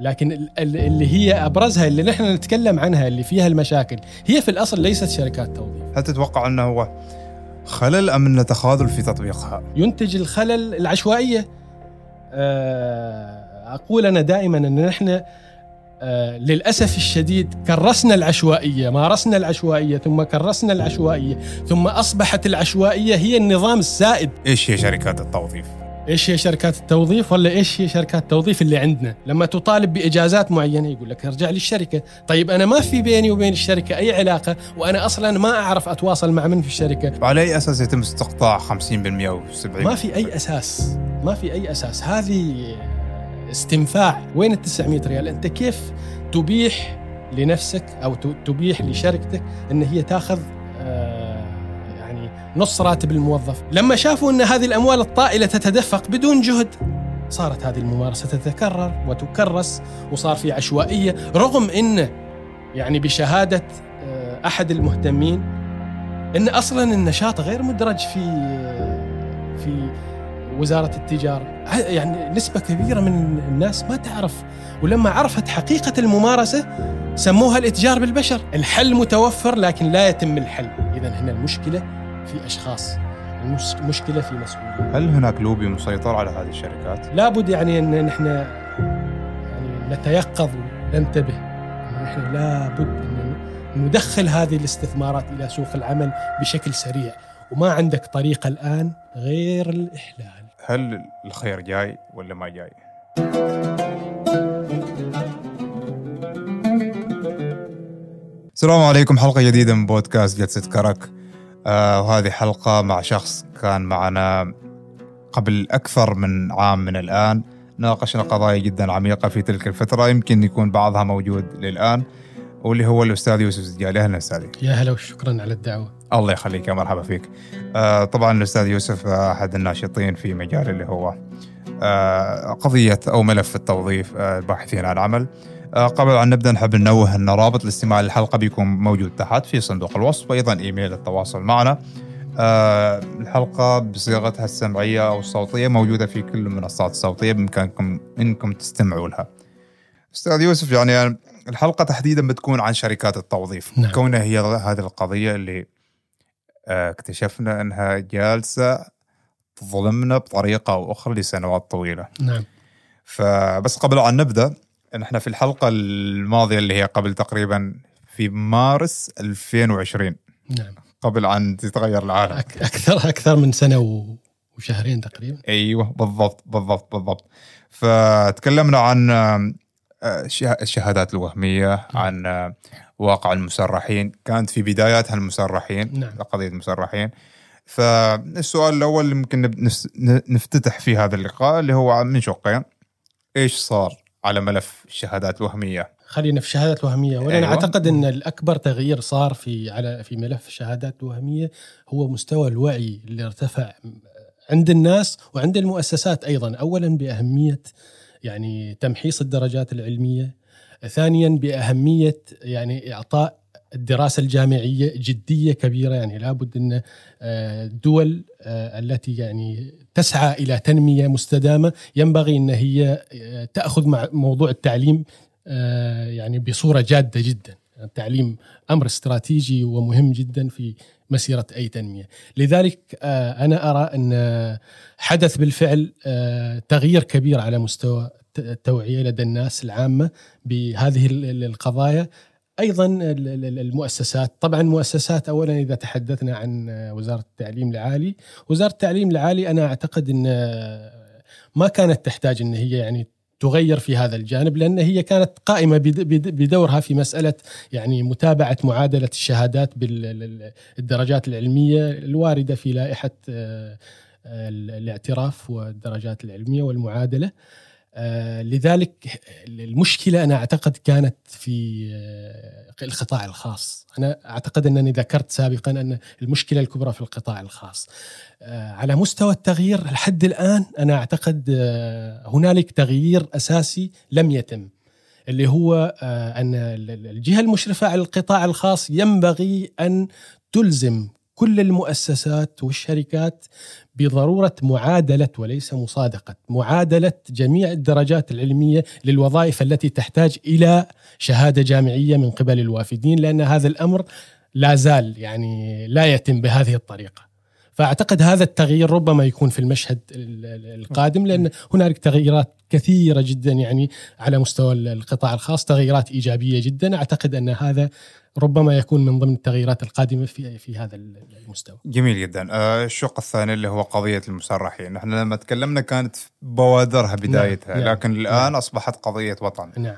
لكن ال- ال- اللي هي أبرزها اللي نحن نتكلم عنها اللي فيها المشاكل هي في الأصل ليست شركات توظيف هل تتوقع أنه هو خلل أم انه تخاذل في تطبيقها؟ ينتج الخلل العشوائية آه، أقول أنا دائما أن نحن آه، للأسف الشديد كرسنا العشوائية مارسنا العشوائية ثم كرسنا العشوائية ثم أصبحت العشوائية هي النظام السائد إيش هي شركات التوظيف؟ إيش هي شركات التوظيف؟ ولا إيش هي شركات التوظيف اللي عندنا؟ لما تطالب بإجازات معينة يقول لك ارجع للشركة. طيب أنا ما في بيني وبين الشركة أي علاقة وأنا أصلا ما أعرف أتواصل مع من في الشركة. وعلى أي أساس يتم استقطاع 50% أو 70% ما في أي أساس. ما في أي أساس. هذه استنفاع. وين ال 900 ريال؟ أنت كيف تبيح لنفسك أو تبيح لشركتك إن هي تاخذ آه، نص راتب الموظف. لما شافوا إن هذه الأموال الطائلة تتدفق بدون جهد صارت هذه الممارسة تتكرر وتكرس وصار في عشوائية رغم إن يعني بشهادة آه، أحد المهتمين إن أصلا النشاط غير مدرج في في وزارة التجارة. ع- يعني نسبة كبيرة من الناس ما تعرف. ولما عرفت حقيقة الممارسة سموها الإتجار بالبشر. الحل متوفر لكن لا يتم الحل. اذا هنا المشكلة في أشخاص المش- المشكلة في مسؤولين هل هناك لوبي مسيطر على هذه الشركات؟ لابد يعني أن نحن يعني نتيقظ وننتبه. نحن لابد أن ندخل هذه الاستثمارات إلى سوق العمل بشكل سريع. وما عندك طريقه الآن غير الإحلال. هل الخير جاي ولا ما جاي؟ السلام عليكم حلقة جديدة من بودكاست جلسة كرك. آه وهذه حلقة مع شخص كان معنا قبل أكثر من عام من الآن. ناقشنا قضايا جدا عميقة في تلك الفترة يمكن يكون بعضها موجود للآن واللي هو الأستاذ يوسف زجالي أهلا أستاذي. يا هلا وشكرا على الدعوة. الله يخليك يا مرحبا فيك. آه طبعا الأستاذ يوسف أحد الناشطين في مجال اللي هو آه قضية أو ملف التوظيف آه الباحثين عن عمل. قبل أن نبدأ نحب ننوه أن رابط الاستماع للحلقة بيكون موجود تحت في صندوق الوصف وأيضا إيميل التواصل معنا. آه الحلقة بصيغتها السمعية أو الصوتية موجودة في كل المنصات الصوتية بإمكانكم إنكم تستمعوا لها. أستاذ يوسف يعني الحلقة تحديدا بتكون عن شركات التوظيف. نعم. كونها هي هذه القضية اللي آه، اكتشفنا أنها جالسة تظلمنا بطريقة أو أخرى لسنوات طويلة. نعم. فبس قبل أن نبدأ نحن في الحلقة الماضية اللي هي قبل تقريبا في مارس 2020 نعم. قبل أن تتغير العالم. أك- أكثر أكثر من سنة و- وشهرين تقريبا. أيوه بالضبط بالضبط بالضبط. فتكلمنا عن آه، شه- الشهادات الوهمية عن آه، واقع المسرحين. كانت في بداياتها المسرحين نعم. قضية المسرحين. فالسؤال الأول اللي ممكن نفتتح في هذا اللقاء اللي هو من شقين إيش صار؟ على ملف الشهادات الوهمية. خلينا في الشهادات الوهمية. وأنا أيوة. أعتقد إن الأكبر تغيير صار في على في ملف الشهادات الوهمية هو مستوى الوعي اللي ارتفع عند الناس وعند المؤسسات أيضا. اولا بأهمية يعني تمحيص الدرجات العلمية ثانيا بأهمية يعني إعطاء الدراسة الجامعية جدية كبيرة يعني لابد أن آه، الدول آه، التي يعني تسعى إلى تنمية مستدامة. ينبغي أن هي آه، تأخذ مع موضوع التعليم آه، يعني بصورة جادة جدا. التعليم أمر استراتيجي ومهم جدا في مسيرة أي تنمية. لذلك آه، أنا أرى أن آه، حدث بالفعل آه، تغيير كبير على مستوى الت- التوعية لدى الناس العامة بهذه ال- ال- القضايا. أيضا ال- ال- المؤسسات. طبعا المؤسسات اولا إذا تحدثنا عن وزارة التعليم العالي. وزارة التعليم العالي أنا أعتقد إن ما كانت تحتاج إن هي يعني تغير في هذا الجانب لأن هي كانت قائمة بد- بد- بدورها في مسألة يعني متابعة معادلة الشهادات بالدرجات العلمية الواردة في لائحة آه، ال- الاعتراف والدرجات العلمية والمعادلة. لذلك المشكلة أنا أعتقد كانت في آه، القطاع الخاص. أنا أعتقد أنني ذكرت سابقا أن المشكلة الكبرى في القطاع الخاص. آه، على مستوى التغيير لحد الآن أنا أعتقد آه، هنالك تغيير أساسي لم يتم اللي هو آه، أن ال- ال- الجهة المشرفة على القطاع الخاص ينبغي أن تلزم كل المؤسسات والشركات بضرورة معادلة وليس مصادقة، معادلة جميع الدرجات العلمية للوظائف التي تحتاج إلى شهادة جامعية من قبل الوافدين لأن هذا الأمر لا زال يعني لا يتم بهذه الطريقة. فأعتقد هذا التغيير ربما يكون في المشهد القادم لأن هنالك تغييرات كثيرة جدا يعني على مستوى القطاع الخاص تغييرات إيجابية جدا أعتقد أن هذا ربما يكون من ضمن التغييرات القادمة في في هذا المستوى. جميل جدا. آه، الشق الثاني اللي هو قضية المسرحين، إحنا لما تكلمنا كانت بوادرها نعم، بدايتها، نعم. لكن الآن نعم. أصبحت قضية وطن. نعم.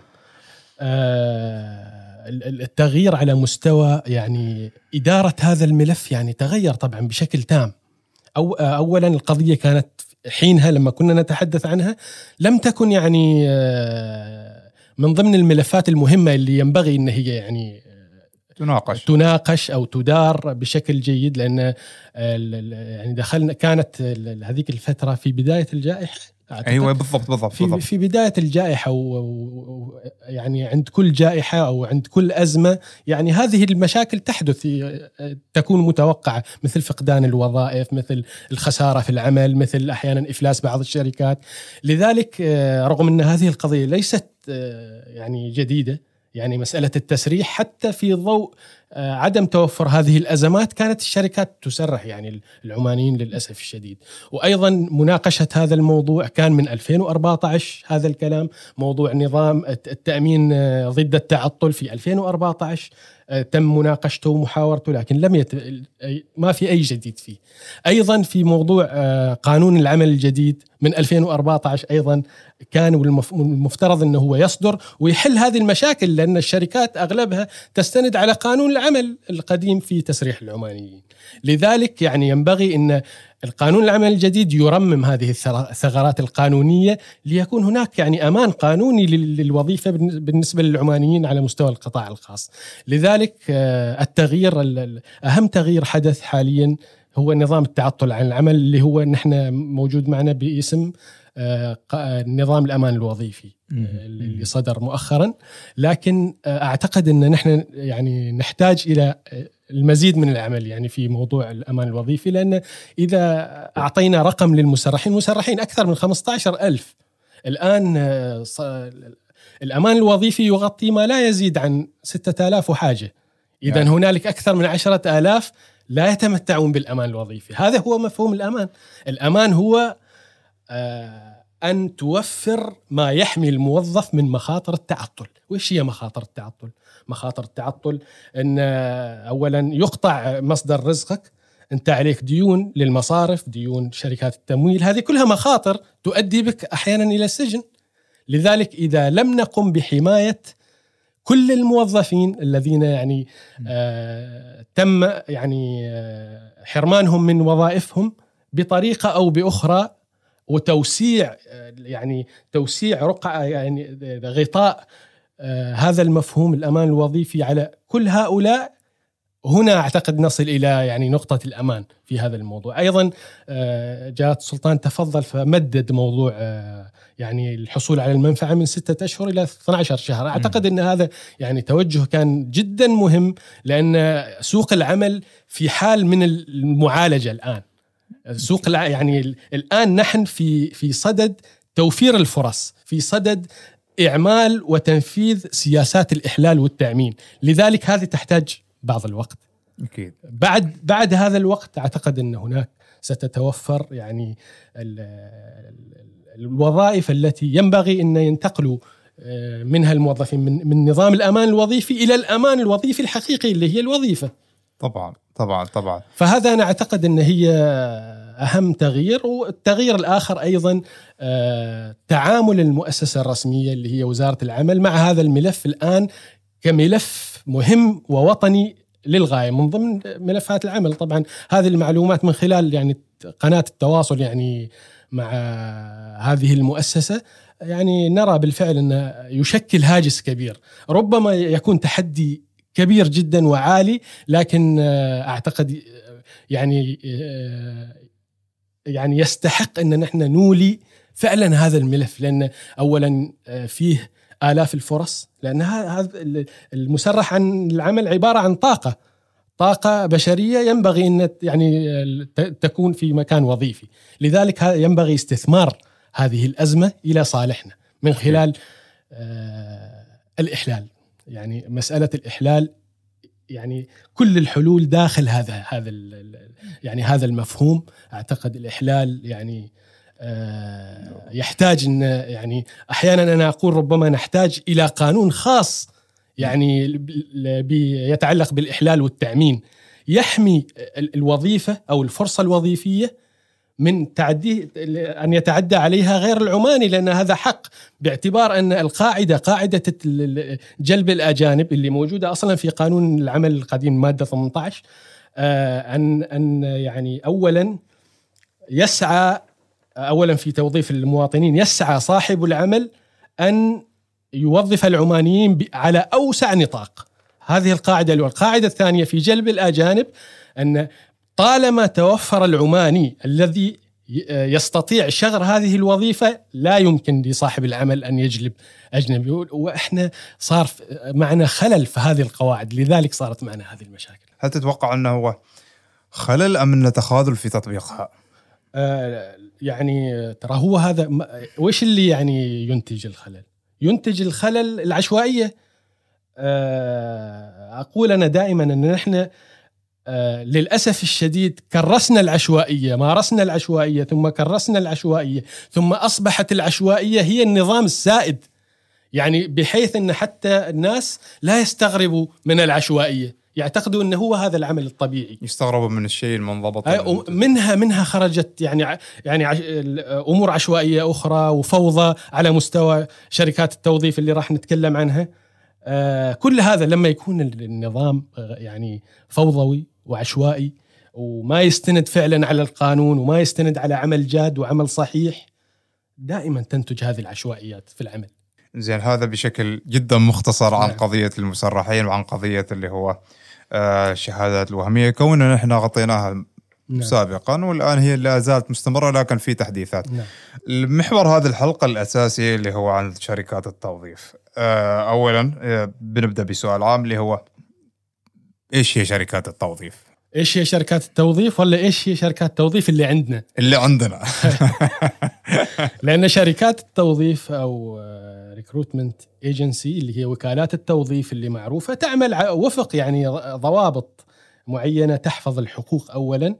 آه التغيير على مستوى يعني إدارة هذا الملف يعني تغير طبعا بشكل تام. أو اولا القضية كانت حينها لما كنا نتحدث عنها لم تكن يعني آه، من ضمن الملفات المهمة اللي ينبغي إن هي يعني تناقش تناقش أو تدار بشكل جيد لأن يعني دخلنا كانت هذيك الفترة في بداية الجائحة أيوه بالضبط بالضبط في, بالضبط. في بداية الجائحة و يعني عند كل جائحة أو عند كل أزمة يعني هذه المشاكل تحدث تكون متوقعة مثل فقدان الوظائف مثل الخسارة في العمل مثل أحيانا إفلاس بعض الشركات لذلك آه، رغم أن هذه القضية ليست آه، يعني جديدة يعني مسألة التسريح حتى في ضوء آه، عدم توفر هذه الأزمات كانت الشركات تسرح يعني العمانيين للأسف الشديد. وأيضا مناقشة هذا الموضوع كان من 2014 هذا الكلام موضوع نظام التأمين آه، ضد التعطل في 2014 آه، تم مناقشته ومحاورته لكن لم يت... ما في أي جديد فيه. أيضا في موضوع قانون العمل الجديد من 2014 أيضا كان والمفترض إنه هو يصدر ويحل هذه المشاكل لأن الشركات أغلبها تستند على قانون العمل القديم في تسريح العمانيين. لذلك يعني ينبغي إن القانون العمل الجديد يرمم هذه الثغرات القانونية ليكون هناك يعني أمان قانوني للوظيفة بالنسبة للعمانيين على مستوى القطاع الخاص. لذلك آه، التغيير أهم تغيير حدث حاليا هو نظام التعطل عن العمل اللي هو نحن موجود معنا باسم آه، نظام الأمان الوظيفي اللي صدر مؤخرا لكن آه، أعتقد أن نحن يعني نحتاج إلى المزيد من العمل يعني في موضوع الأمان الوظيفي لأن إذا أعطينا رقم للمسرحين المسرحين أكثر من 15 ألف. الآن آه، الأمان الوظيفي يغطي ما لا يزيد عن 6000 وحاجة. اذا يعني. هنالك أكثر من 10000 لا يتمتعون بالأمان الوظيفي. هذا هو مفهوم الأمان. الأمان هو آه، أن توفر ما يحمي الموظف من مخاطر التعطل. وإيش هي مخاطر التعطل؟ مخاطر التعطل إن آه، اولا يقطع مصدر رزقك انت عليك ديون للمصارف ديون شركات التمويل هذه كلها مخاطر تؤدي بك أحيانا إلى السجن لذلك إذا لم نقم بحماية كل الموظفين الذين يعني آه تم يعني آه حرمانهم من وظائفهم بطريقة أو بأخرى وتوسيع آه يعني توسيع رقعة يعني غطاء آه هذا المفهوم الأمان الوظيفي على كل هؤلاء. هنا أعتقد نصل إلى يعني نقطة الأمان في هذا الموضوع. أيضا آه جلالة السلطان تفضل فمدد موضوع آه يعني الحصول على المنفعة من ستة أشهر إلى 12 شهر، أعتقد إن هذا يعني توجه كان جدا مهم لأن سوق العمل في حال من المعالجة الآن. سوق يعني الآن نحن في في صدد توفير الفرص، في صدد إعمال وتنفيذ سياسات الإحلال والتأمين، لذلك هذه تحتاج بعض الوقت. أكيد. بعد بعد هذا الوقت أعتقد أن هناك ستتوفر يعني الوظائف التي ينبغي أن ينتقلوا آه، منها الموظفين من, من نظام الأمان الوظيفي إلى الأمان الوظيفي الحقيقي اللي هي الوظيفة. طبعا طبعا طبعا. فهذا أنا أعتقد أن هي أهم تغيير والتغيير الآخر أيضا آه، تعامل المؤسسة الرسمية اللي هي وزارة العمل مع هذا الملف الآن كملف مهم ووطني للغاية من ضمن ملفات العمل. طبعا هذه المعلومات من خلال يعني قناة التواصل يعني مع هذه المؤسسة يعني نرى بالفعل انه يشكل هاجس كبير. ربما يكون تحدي كبير جدا وعالي لكن أعتقد يعني يعني يستحق أن نحن نولي فعلا هذا الملف لأن اولا فيه آلاف الفرص لأن هذا المسرح عن العمل عبارة عن طاقة طاقة بشرية ينبغي أن يعني تكون في مكان وظيفي. لذلك ينبغي استثمار هذه الأزمة إلى صالحنا من خلال آه، الإحلال. يعني مسألة الإحلال يعني كل الحلول داخل هذا هذا يعني هذا المفهوم. أعتقد الإحلال يعني آه، يحتاج إن يعني أحيانا أنا أقول ربما نحتاج إلى قانون خاص يعني يتعلق بالإحلال والتأمين. يحمي الوظيفة أو الفرصة الوظيفية من تعدي أن يتعدى عليها غير العماني لأن هذا حق باعتبار أن القاعدة قاعدة جلب الأجانب اللي موجودة أصلا في قانون العمل القديم مادة 18 آه، ان أن يعني اولا يسعى اولا في توظيف المواطنين يسعى صاحب العمل أن يوظف العمانيين على أوسع نطاق. هذه القاعدة الاولى، القاعدة الثانية في جلب الأجانب أن طالما توفر العماني الذي يستطيع شغر هذه الوظيفة لا يمكن لصاحب العمل أن يجلب أجنبي وإحنا صار معنا خلل في هذه القواعد لذلك صارت معنا هذه المشاكل. هل تتوقع أنه هو خلل أم انه تخاذل في تطبيقها؟ آه يعني ترى هو هذا وش اللي يعني ينتج الخلل؟ ينتج الخلل العشوائية. آه أقول أنا دائما أن نحن للأسف الشديد كرسنا العشوائية، مارسنا العشوائية ثم كرسنا العشوائية، ثم أصبحت العشوائية هي النظام السائد. يعني بحيث إن حتى الناس لا يستغربوا من العشوائية، يعتقدوا إنه هو هذا العمل الطبيعي. يستغربوا من الشيء المنضبط. منها منها خرجت يعني يعني أمور عشوائية أخرى وفوضى على مستوى شركات التوظيف اللي راح نتكلم عنها. آه، كل هذا لما يكون النظام يعني فوضوي وعشوائي وما يستند فعلا على القانون وما يستند على عمل جاد وعمل صحيح دائما تنتج هذه العشوائيات في العمل زين هذا بشكل جدا مختصر عن نعم. قضية المسرحين وعن قضية اللي هو الشهادات آه، الوهمية كوننا نحن غطيناها نعم. سابقا والآن هي لا زالت مستمرة لكن في تحديثات. نعم. المحور هذه الحلقة الأساسي اللي هو عن شركات التوظيف. آه، اولا آه، بنبدأ بسؤال عام اللي هو إيش هي شركات التوظيف؟ إيش هي شركات التوظيف ولا إيش هي شركات التوظيف اللي عندنا؟ اللي عندنا لأن شركات التوظيف أو recruitment agency اللي هي وكالات التوظيف اللي معروفة تعمل وفق يعني ضوابط معينة تحفظ الحقوق اولا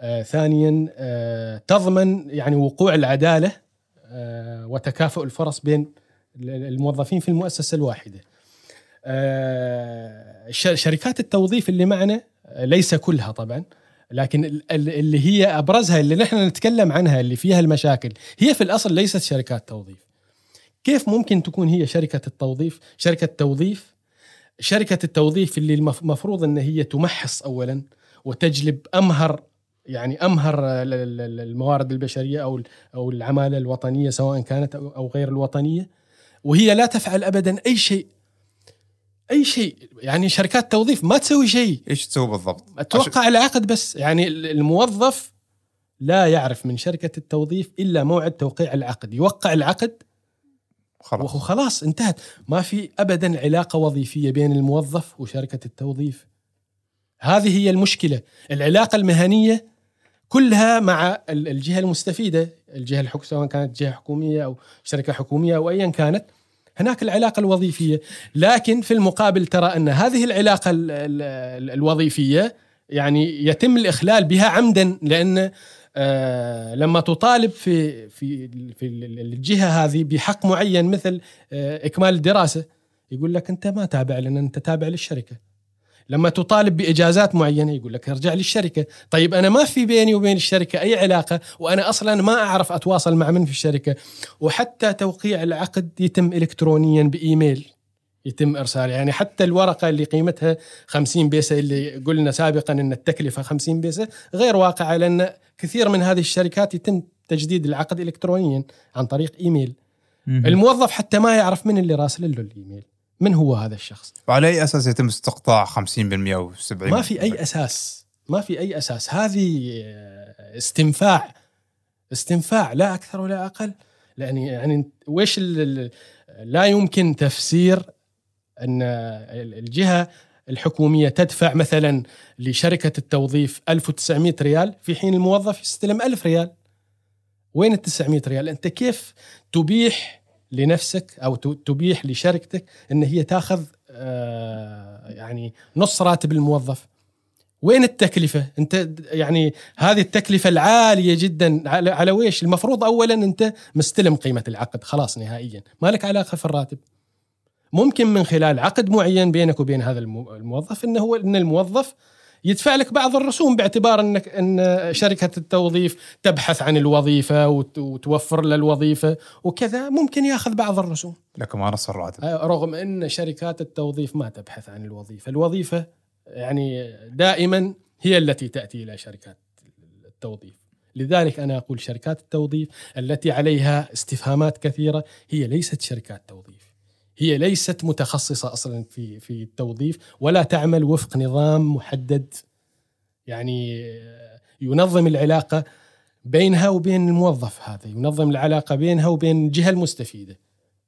آه ثانيا آه تضمن يعني وقوع العدالة آه وتكافؤ الفرص بين الموظفين في المؤسسة الواحدة. آه شركات التوظيف اللي معنا ليس كلها طبعا لكن اللي هي أبرزها اللي نحن نتكلم عنها اللي فيها المشاكل هي في الأصل ليست شركات توظيف. كيف ممكن تكون هي شركة التوظيف؟ شركة توظيف شركة التوظيف اللي المفروض إن هي تمحص اولا وتجلب أمهر يعني أمهر الموارد البشرية أو أو العمالة الوطنية سواء كانت أو غير الوطنية وهي لا تفعل ابدا أي شيء أي شيء. يعني شركات توظيف ما تسوي شيء. إيش تسوي بالضبط؟ توقع العقد بس. يعني الموظف لا يعرف من شركة التوظيف إلا موعد توقيع العقد. يوقع العقد خلاص. وخلاص انتهت. ما في ابدا علاقة وظيفية بين الموظف وشركة التوظيف. هذه هي المشكلة. العلاقة المهنية كلها مع الجهة المستفيدة. الجهة الحكومية سواء كانت جهة حكومية أو شركة حكومية أو ايا كانت. هناك العلاقة الوظيفية. لكن في المقابل ترى أن هذه العلاقة الوظيفية يعني يتم الإخلال بها عمدا لأن آه لما تطالب في في في الجهة هذه بحق معين مثل آه إكمال الدراسة يقول لك أنت ما تابع لنا أنت تابع للشركة. لما تطالب بإجازات معينة يقول لك ارجع للشركة، طيب أنا ما في بيني وبين الشركة أي علاقة وأنا أصلا ما أعرف أتواصل مع من في الشركة، وحتى توقيع العقد يتم الكترونيا بإيميل يتم إرسال يعني حتى الورقة اللي قيمتها 50 بيسة اللي قلنا سابقا إن التكلفة 50 بيسة غير واقعة لأن كثير من هذه الشركات يتم تجديد العقد الكترونيا عن طريق إيميل. الموظف حتى ما يعرف من اللي راسل له الإيميل. من هو هذا الشخص؟ وعلى أي أساس يتم استقطاع 50% و 70% ما في أي أساس. ما في أي أساس. هذه استنفاع. استنفاع لا أكثر ولا أقل. يعني يعني ويش لا يمكن تفسير أن الجهة الحكومية تدفع مثلا لشركة التوظيف 1900 ريال في حين الموظف يستلم 1000 ريال. وين ال 900 ريال؟ أنت كيف تبيح لنفسك أو تبيح لشركتك إن هي تاخذ آه، يعني نص راتب الموظف وين التكلفة؟ أنت يعني هذه التكلفة العالية جدا على, على ويش؟ المفروض أولا أنت مستلم قيمة العقد خلاص نهائيا ما لك علاقة في الراتب ممكن من خلال عقد معين بينك وبين هذا الموظف إنه هو إن الموظف يدفع لك بعض الرسوم باعتبار انك إن شركة التوظيف تبحث عن الوظيفة وتوفر له الوظيفة وكذا ممكن ياخذ بعض الرسوم. ما نص الراتب. آه، رغم إن شركات التوظيف ما تبحث عن الوظيفة، الوظيفة يعني دائما هي التي تأتي إلى شركات التوظيف. لذلك أنا أقول شركات التوظيف التي عليها استفهامات كثيرة هي ليست شركات توظيف. هي ليست متخصصة أصلا في في التوظيف ولا تعمل وفق نظام محدد. يعني ينظم العلاقة بينها وبين الموظف هذا ينظم العلاقة بينها وبين الجهة المستفيدة.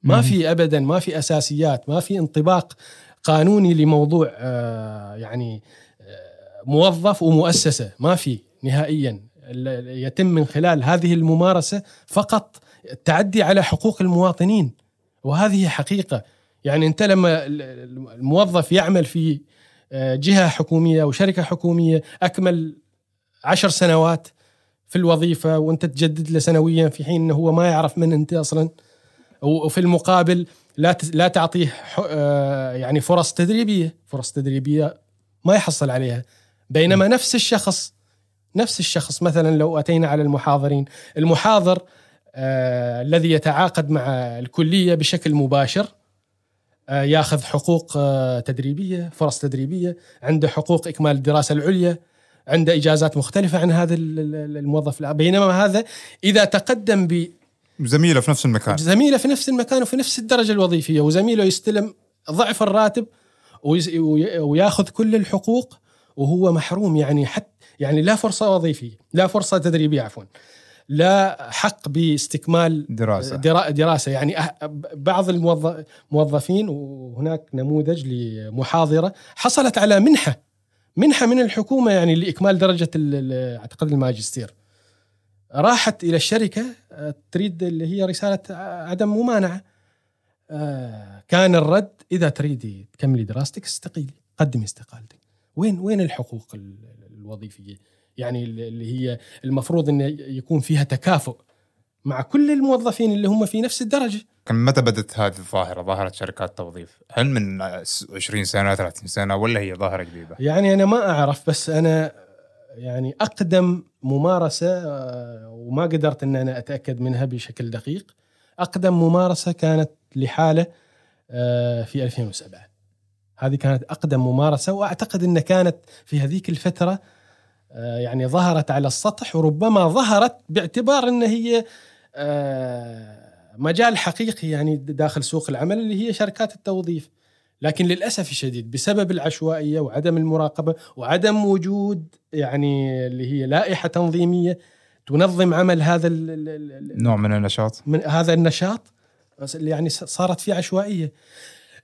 ما في ابدا ما في أساسيات ما في انطباق قانوني لموضوع آه، يعني آه، موظف ومؤسسة. ما في نهائيا. يتم من خلال هذه الممارسة فقط التعدي على حقوق المواطنين. وهذه حقيقة. يعني أنت لما الموظف يعمل في آه، جهة حكومية أو شركة حكومية أكمل عشر سنوات في الوظيفة وأنت تجدد له سنويا في حين إنه هو ما يعرف من أنت أصلا وفي المقابل لا لا تعطيه آه، يعني فرص تدريبية، فرص تدريبية ما يحصل عليها. بينما نفس الشخص نفس الشخص مثلا لو أتينا على المحاضرين، المحاضر الذي يتعاقد مع الكلية بشكل مباشر آه ياخذ حقوق آه تدريبية فرص تدريبية عنده حقوق إكمال الدراسة العليا عنده إجازات مختلفة عن هذا الموظف بينما هذا إذا تقدم ب زميله في نفس المكان. زميله في نفس المكان وفي نفس الدرجة الوظيفية وزميله يستلم ضعف الراتب وياخذ كل الحقوق وهو محروم يعني حتى يعني لا فرصة وظيفية لا فرصة تدريبية عفوا. لا حق باستكمال دراسة. دراسة. يعني بعض الموظفين وهناك نموذج لمحاضرة حصلت على منحة. منحة من الحكومة يعني لإكمال درجة أعتقد الماجستير. راحت إلى الشركة تريد اللي هي رسالة عدم ممانعة. آه، كان الرد إذا تريدي تكملي دراستك استقيلي قدمي استقالتك. وين وين الحقوق الوظيفية؟ يعني اللي هي المفروض انه يكون فيها تكافؤ مع كل الموظفين اللي هم في نفس الدرجة. كم متى بدت هذه الظاهرة ظاهرة شركات التوظيف؟ هل من 20 سنة 30 سنة ولا هي ظاهرة جديدة؟ يعني أنا ما أعرف بس أنا يعني أقدم ممارسة آه، وما قدرت إن أنا أتأكد منها بشكل دقيق. أقدم ممارسة كانت لحالة آه، في 2007. هذه كانت أقدم ممارسة وأعتقد إن كانت في هذيك الفترة آه، يعني ظهرت على السطح وربما ظهرت باعتبار إن هي آه، مجال حقيقي يعني داخل سوق العمل اللي هي شركات التوظيف. لكن للأسف الشديد بسبب العشوائية وعدم المراقبة وعدم وجود يعني اللي هي لائحة تنظيمية تنظم عمل هذا النوع من النشاط. من هذا النشاط يعني صارت في عشوائية.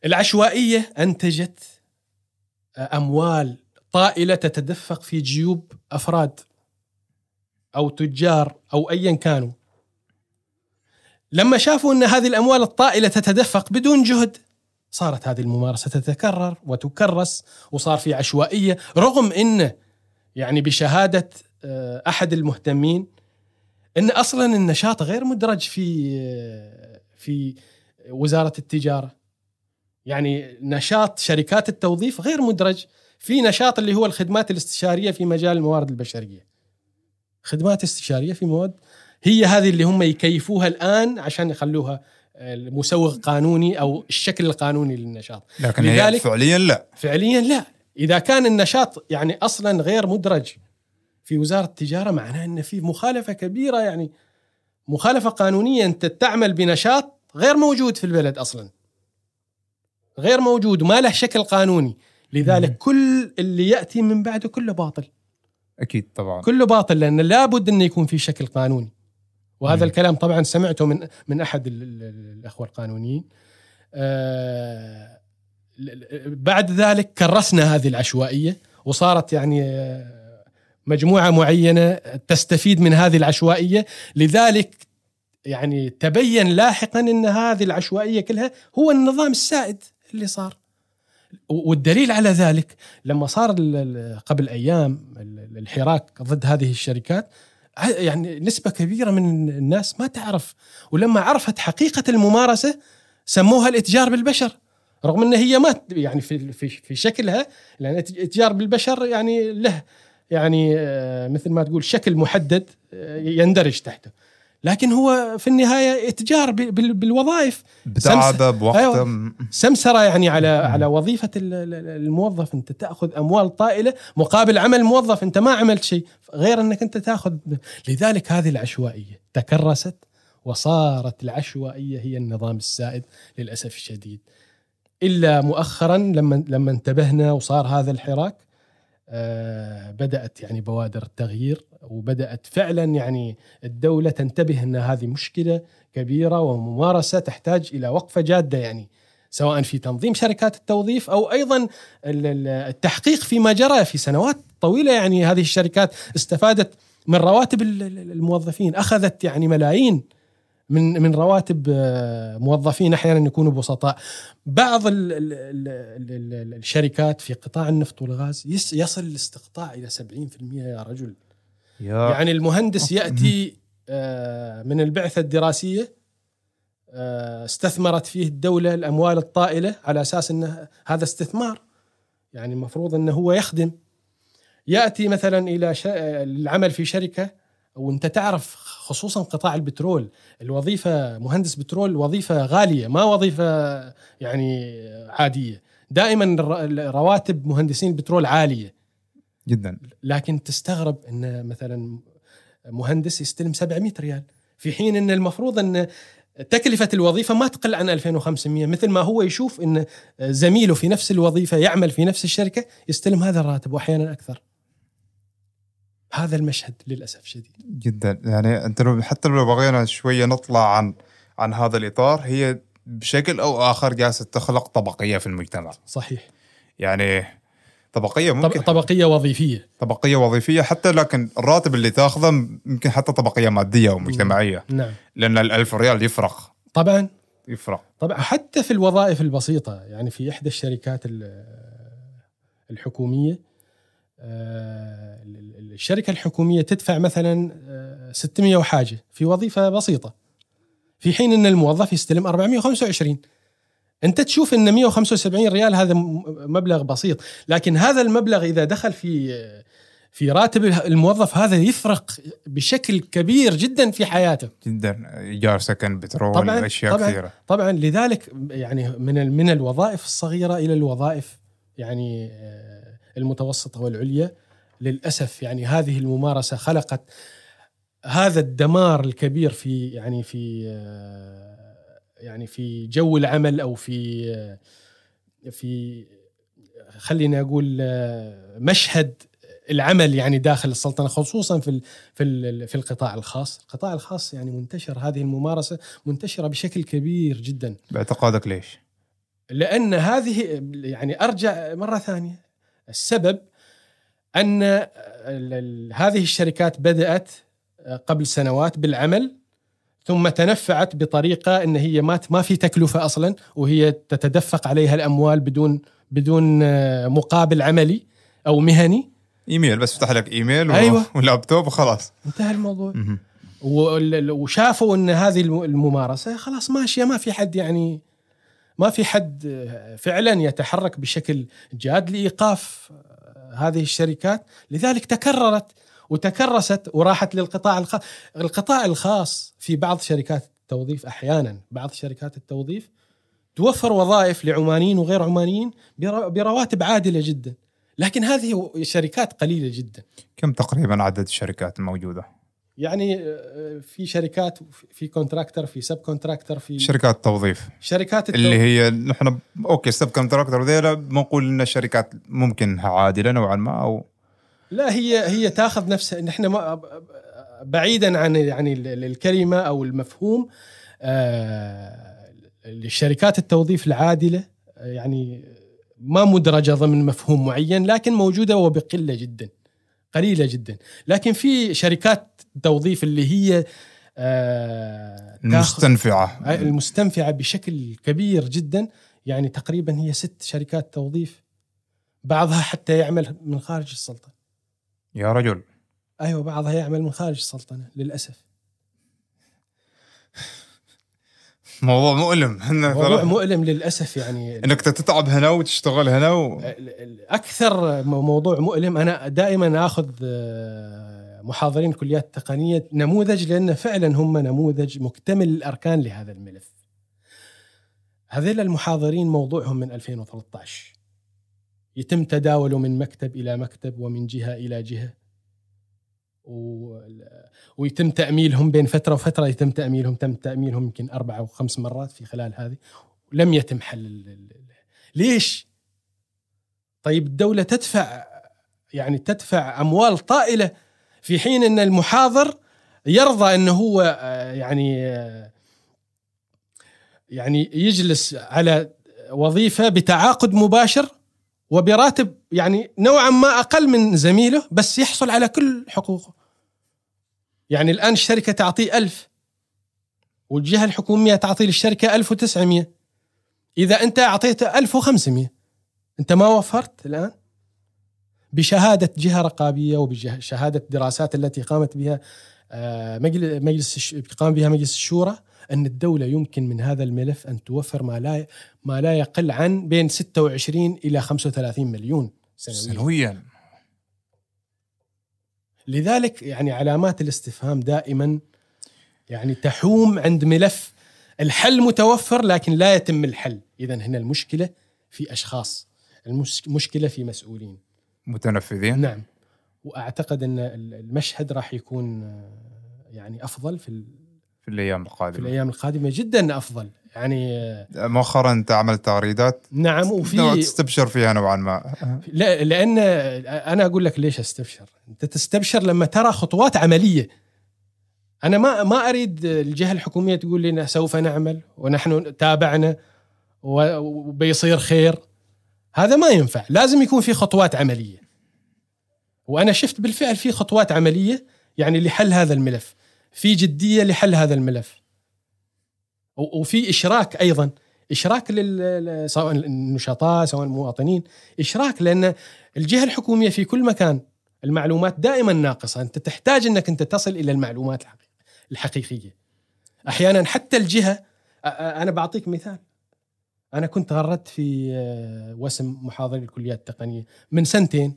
العشوائية أنتجت أموال طائله تتدفق في جيوب أفراد أو تجار أو ايا كانوا. لما شافوا أن هذه الأموال الطائلة تتدفق بدون جهد صارت هذه الممارسة تتكرر وتكرس وصار في عشوائية رغم إن يعني بشهادة آه، أحد المهتمين إن أصلا النشاط غير مدرج في آه، في وزارة التجارة. يعني نشاط شركات التوظيف غير مدرج في نشاط اللي هو الخدمات الاستشارية في مجال الموارد البشرية. خدمات استشارية في مواد هي هذه اللي هم يكيفوها الآن عشان يخلوها المسوغ قانوني أو الشكل القانوني للنشاط. لكن هي فعليا لا. فعليا لا. إذا كان النشاط يعني أصلا غير مدرج في وزارة التجارة معناه إن في مخالفة كبيرة يعني مخالفة قانونيه انت تعمل بنشاط غير موجود في البلد أصلا. غير موجود وما له شكل قانوني. لذلك مم. كل اللي يأتي من بعده كله باطل. أكيد طبعا. كله باطل لأن لابد انه يكون في شكل قانوني. وهذا مم. الكلام طبعا سمعته من من أحد الأخوة القانونيين. آه بعد ذلك كرسنا هذه العشوائية وصارت يعني مجموعة معينة تستفيد من هذه العشوائية. لذلك يعني تبين لاحقا إن هذه العشوائية كلها هو النظام السائد اللي صار. والدليل على ذلك لما صار قبل أيام الحراك ضد هذه الشركات يعني نسبة كبيرة من الناس ما تعرف. ولما عرفت حقيقة الممارسة سموها الإتجار بالبشر رغم إن هي ما يعني في في في شكلها لأن الاتجار بالبشر يعني له يعني آه، مثل ما تقول شكل محدد آه، يندرج تحته. لكن هو في النهاية إتجار بالوظائف. بتعبه بوقت. أيوة. سمسرة يعني على على وظيفة الموظف. أنت تأخذ أموال طائلة مقابل عمل موظف. أنت ما عملت شيء. غير أنك أنت تأخذ لذلك هذه العشوائية تكرست وصارت العشوائية هي النظام السائد للأسف الشديد. إلا مؤخرا لما لما انتبهنا وصار هذا الحراك بدأت يعني بوادر التغيير وبدأت فعلا يعني الدولة تنتبه إن هذه مشكلة كبيرة وممارسة تحتاج إلى وقفة جادة يعني سواء في تنظيم شركات التوظيف أو أيضا التحقيق فيما جرى في سنوات طويلة. يعني هذه الشركات استفادت من رواتب الموظفين أخذت يعني ملايين من من رواتب آه، موظفين أحيانا يكونوا بسطاء بعض ال ال ال الشركات في قطاع النفط والغاز يصل الاستقطاع إلى 70% يا رجل. يا يعني المهندس يأتي آه، من البعثة الدراسية آه، استثمرت فيه الدولة الأموال الطائلة على أساس انه هذا استثمار. يعني المفروض إنه هو يخدم. يأتي مثلا إلى العمل في شركة وانت تعرف خصوصا قطاع البترول الوظيفة مهندس بترول وظيفة غالية ما وظيفة يعني عادية. دائما رواتب مهندسين البترول عالية. جدا. لكن تستغرب إن مثلا مهندس يستلم 700 ريال. في حين إن المفروض إن تكلفة الوظيفة ما تقل عن 2500 مثل ما هو يشوف إن زميله في نفس الوظيفة يعمل في نفس الشركة يستلم هذا الراتب واحيانا أكثر. هذا المشهد للأسف شديد. جدا. يعني أنت لو حتى لو بغينا شوية نطلع عن عن هذا الإطار هي بشكل أو آخر جالسة تخلق طبقية في المجتمع. صحيح. يعني طبقية ممكن طبقية وظيفية. طبقية وظيفية حتى لكن الراتب اللي تاخذه ممكن حتى طبقية مادية ومجتمعيه نعم. لأن الألف ريال يفرق. طبعا. يفرق. طبعا. حتى في الوظائف البسيطة يعني في إحدى الشركات الحكومية الشركة الحكومية تدفع مثلا 600 آه، وحاجة في وظيفة بسيطة. في حين إن الموظف يستلم 425 أنت تشوف إن 175 ريال هذا مبلغ بسيط. لكن هذا المبلغ إذا دخل في في راتب الموظف هذا يفرق بشكل كبير جدا في حياته. جدا إيجار سكن بترول طبعًا أشياء طبعًا كثيرة. طبعا. لذلك يعني من من الوظائف الصغيرة إلى الوظائف يعني آه، المتوسطة والعليا للأسف يعني هذه الممارسة خلقت هذا الدمار الكبير في يعني في يعني في جو العمل أو في في خليني أقول مشهد العمل يعني داخل السلطنة خصوصا في في في القطاع الخاص، القطاع الخاص يعني منتشر هذه الممارسة منتشرة بشكل كبير جدا. باعتقادك ليش؟ لأن هذه يعني أرجع مرة ثانية السبب أن هذه الشركات بدأت قبل سنوات بالعمل ثم تنفعت بطريقة إن هي ما ما في تكلفة أصلا وهي تتدفق عليها الأموال بدون بدون مقابل عملي أو مهني. إيميل بس فتح لك إيميل أيوة. ولابتوب وخلاص. انتهى الموضوع. وشافوا إن هذه الممارسة خلاص ماشية ما في حد يعني ما في حد فعلا يتحرك بشكل جاد لإيقاف هذه الشركات. لذلك تكررت وتكرست وراحت للقطاع الخاص القطاع الخاص في بعض شركات التوظيف أحيانا بعض شركات التوظيف توفر وظائف لعمانيين وغير عمانيين برواتب عادلة جدا. لكن هذه شركات قليلة جدا. كم تقريبا عدد الشركات الموجودة؟ يعني آه، في شركات في contractor في sub contractor في شركات التوظيف شركات التوظيف. اللي هي نحن okay sub contractor ذيلا بنقول إن الشركات ممكن عادلة نوعا ما أو لا هي هي تاخذ نفسها نحن ما بعيدا عن يعني الكلمة أو المفهوم آه الشركات التوظيف العادلة يعني ما مدرجة ضمن مفهوم معين لكن موجودة وبقلة جدا قليلة جدا. لكن في شركات توظيف اللي هي آه المستنفعة. المستنفعة بشكل كبير جدا. يعني تقريبا هي ست شركات توظيف بعضها حتى يعمل من خارج السلطنه يا رجل. أيوه بعضها يعمل من خارج السلطنة للأسف. موضوع مؤلم. موضوع مؤلم للأسف يعني. إنك تتعب هنا وتشتغل هنا و... أكثر موضوع مؤلم أنا دائما آخذ آه، محاضرين كليات التقنيه نموذج لأن فعلا هم نموذج مكتمل الأركان لهذا الملف. هذيل المحاضرين موضوعهم من 2013 يتم تداوله من مكتب إلى مكتب ومن جهة إلى جهة. ويتم تأميلهم بين فترة وفترة يتم تأميلهم تم تأميلهم يمكن أربع أو خمس مرات في خلال هذه ولم يتم حل ليش؟ طيب الدولة تدفع يعني تدفع أموال طائلة في حين أن المحاضر يرضى أنه هو يعني يعني يجلس على وظيفة بتعاقد مباشر وبراتب يعني نوعا ما أقل من زميله بس يحصل على كل حقوقه يعني الآن الشركة تعطيه ألف والجهة الحكومية تعطي للشركة 1900 إذا أنت أعطيته 1500 أنت ما وفرت الآن؟ بشهادة جهة رقابية وبشهادة الدراسات التي قامت بها آه، مجلس قام بها مجلس الشورى أن الدولة يمكن من هذا الملف أن توفر ما لا ما لا يقل عن بين 26 إلى 35 مليون سنويا, سنويا. لذلك يعني علامات الاستفهام دائما يعني تحوم عند ملف الحل متوفر لكن لا يتم الحل. اذا هنا المشكلة في أشخاص المشكلة في مسؤولين. متنفذين. نعم. وأعتقد أن المشهد راح يكون يعني أفضل في في الأيام القادمة. في الأيام القادمة جدا أفضل. يعني مؤخرا أنت عملت تغريدات نعم وفي تستبشر فيها نوعا ما. لا لأن أنا أقول لك ليش أستبشر. أنت تستبشر لما ترى خطوات عملية. أنا ما ما أريد الجهة الحكومية تقول لنا سوف نعمل ونحن تابعنا وبيصير خير. هذا ما ينفع. لازم يكون في خطوات عملية. وأنا شفت بالفعل في خطوات عملية يعني لحل هذا الملف. في جدية لحل هذا الملف. وفي إشراك أيضا. إشراك لل سواء النشطاء سواء المواطنين. إشراك لأن الجهة الحكومية في كل مكان المعلومات دائما ناقصة. أنت تحتاج إنك أنت تصل إلى المعلومات الحقيقيه أحيانا حتى الجهة أنا بعطيك مثال. أنا كنت غردت في وسم محاضري الكليات التقنية من سنتين.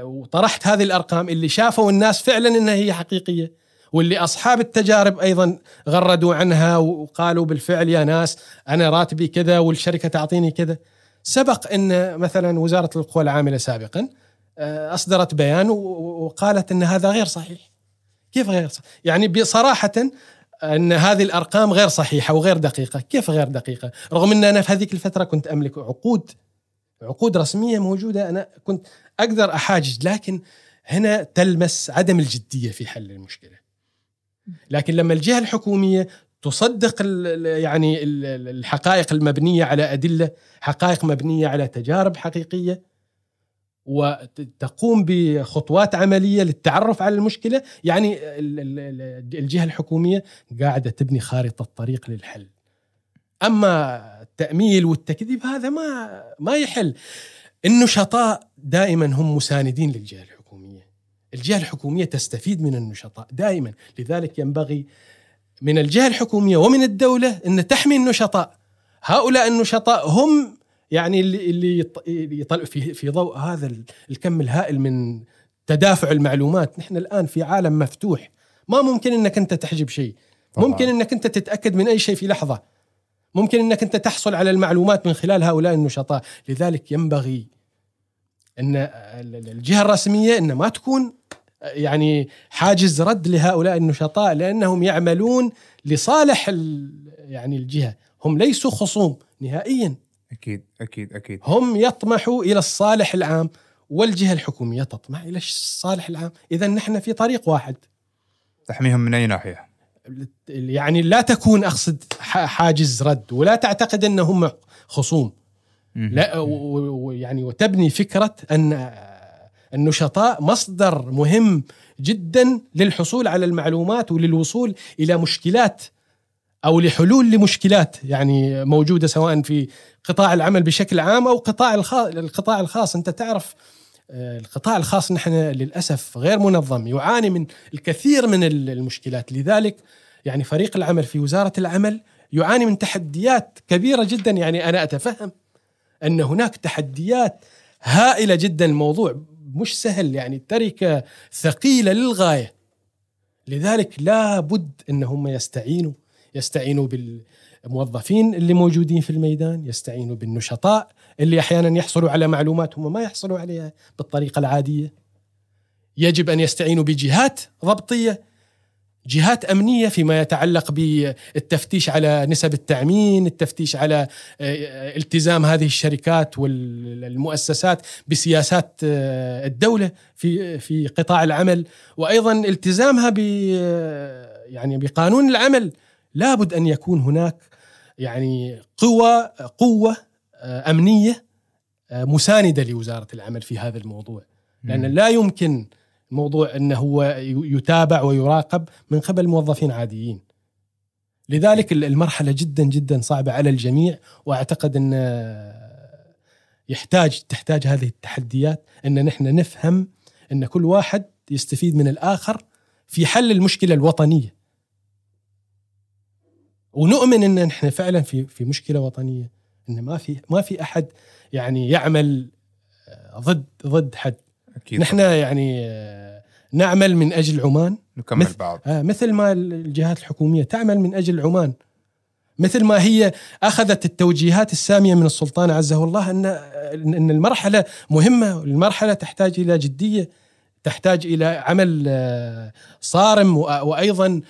وطرحت هذه الأرقام اللي شافوا الناس فعلا إنها هي حقيقية. واللي أصحاب التجارب أيضا غردوا عنها وقالوا بالفعل يا ناس أنا راتبي كذا والشركة تعطيني كذا سبق إن مثلا وزارة القوى العاملة سابقا آه، أصدرت بيان وقالت إن هذا غير صحيح كيف غير صحيح؟ يعني بصراحة إن هذه الأرقام غير صحيحة وغير دقيقة، كيف غير دقيقة؟ رغم إن أنا في هذيك الفترة كنت أملك عقود عقود رسمية موجودة أنا كنت أقدر أحاجج لكن هنا تلمس عدم الجدية في حل المشكلة. لكن لما الجهة الحكومية تصدق يعني الحقائق المبنية على أدلة، حقائق مبنية على تجارب حقيقية وتقوم بخطوات عملية للتعرف على المشكلة، يعني الجهة الحكومية قاعدة تبني خارطة طريق للحل. أما التأميل والتكذيب هذا ما ما يحل. النشطاء دائما هم مساندين للجهة الحكومية. الجهة الحكومية تستفيد من النشطاء دائما، لذلك ينبغي من الجهة الحكومية ومن الدولة أن تحمي النشطاء. هؤلاء النشطاء هم يعني اللي اللي يطلع في في ضوء هذا الكم الهائل من تدافع المعلومات، نحن الآن في عالم مفتوح، ما ممكن إنك أنت تحجب شيء، ممكن إنك أنت تتأكد من أي شيء في لحظة. ممكن إنك أنت تحصل على المعلومات من خلال هؤلاء النشطاء، لذلك ينبغي إن الجهة الرسمية إن ما تكون يعني حاجز رد لهؤلاء النشطاء لأنهم يعملون لصالح يعني الجهة، هم ليسوا خصوم نهائيا. أكيد أكيد أكيد. هم يطمحوا إلى الصالح العام والجهة الحكومية تطمح إلى الصالح العام، اذا نحن في طريق واحد. تحميهم من أي ناحية؟ يعني لا تكون أقصد حاجز رد ولا تعتقد إنهم خصوم لا ويعني وتبني فكرة أن النشطاء مصدر مهم جدا للحصول على المعلومات وللوصول إلى مشكلات أو لحلول لمشكلات يعني موجودة سواء في قطاع العمل بشكل عام أو قطاع الخاص القطاع الخاص. أنت تعرف آه، القطاع الخاص نحن للأسف غير منظم يعاني من الكثير من المشكلات. لذلك يعني فريق العمل في وزارة العمل يعاني من تحديات كبيرة جدا. يعني أنا أتفهم أن هناك تحديات هائلة جدا. الموضوع مش سهل يعني تركة ثقيلة للغاية. لذلك لا بد أن هم يستعينوا يستعينوا بالموظفين اللي موجودين في الميدان يستعينوا بالنشطاء اللي أحيانا يحصلوا على معلومات هم ما يحصلوا عليها بالطريقة العادية. يجب أن يستعينوا بجهات ضبطيه جهات أمنية فيما يتعلق بالتفتيش على نسب التأمين، التفتيش على آه، التزام هذه الشركات والمؤسسات بسياسات آه، الدولة في في قطاع العمل، وأيضا التزامها ب آه، يعني بقانون العمل، لابد أن يكون هناك يعني قوى قوة أمنية مساندة لوزارة العمل في هذا الموضوع، لأن لا يمكن موضوع انه هو يتابع ويراقب من قبل موظفين عاديين. لذلك المرحلة جدا جدا صعبة على الجميع وأعتقد إن يحتاج تحتاج هذه التحديات إن نحن نفهم إن كل واحد يستفيد من الآخر في حل المشكلة الوطنية. ونؤمن إن نحن فعلا في في مشكلة وطنية إن ما في ما في أحد يعني يعمل ضد ضد حد. أكيد نحن يعني آه، نعمل من أجل عمان. نكمل مثل بعض. آه مثل ما الجهات الحكومية تعمل من أجل عمان. مثل ما هي أخذت التوجيهات السامية من السلطان عزه الله أن أن المرحلة مهمة المرحلة تحتاج إلى جدية تحتاج إلى عمل آه، صارم وأيضا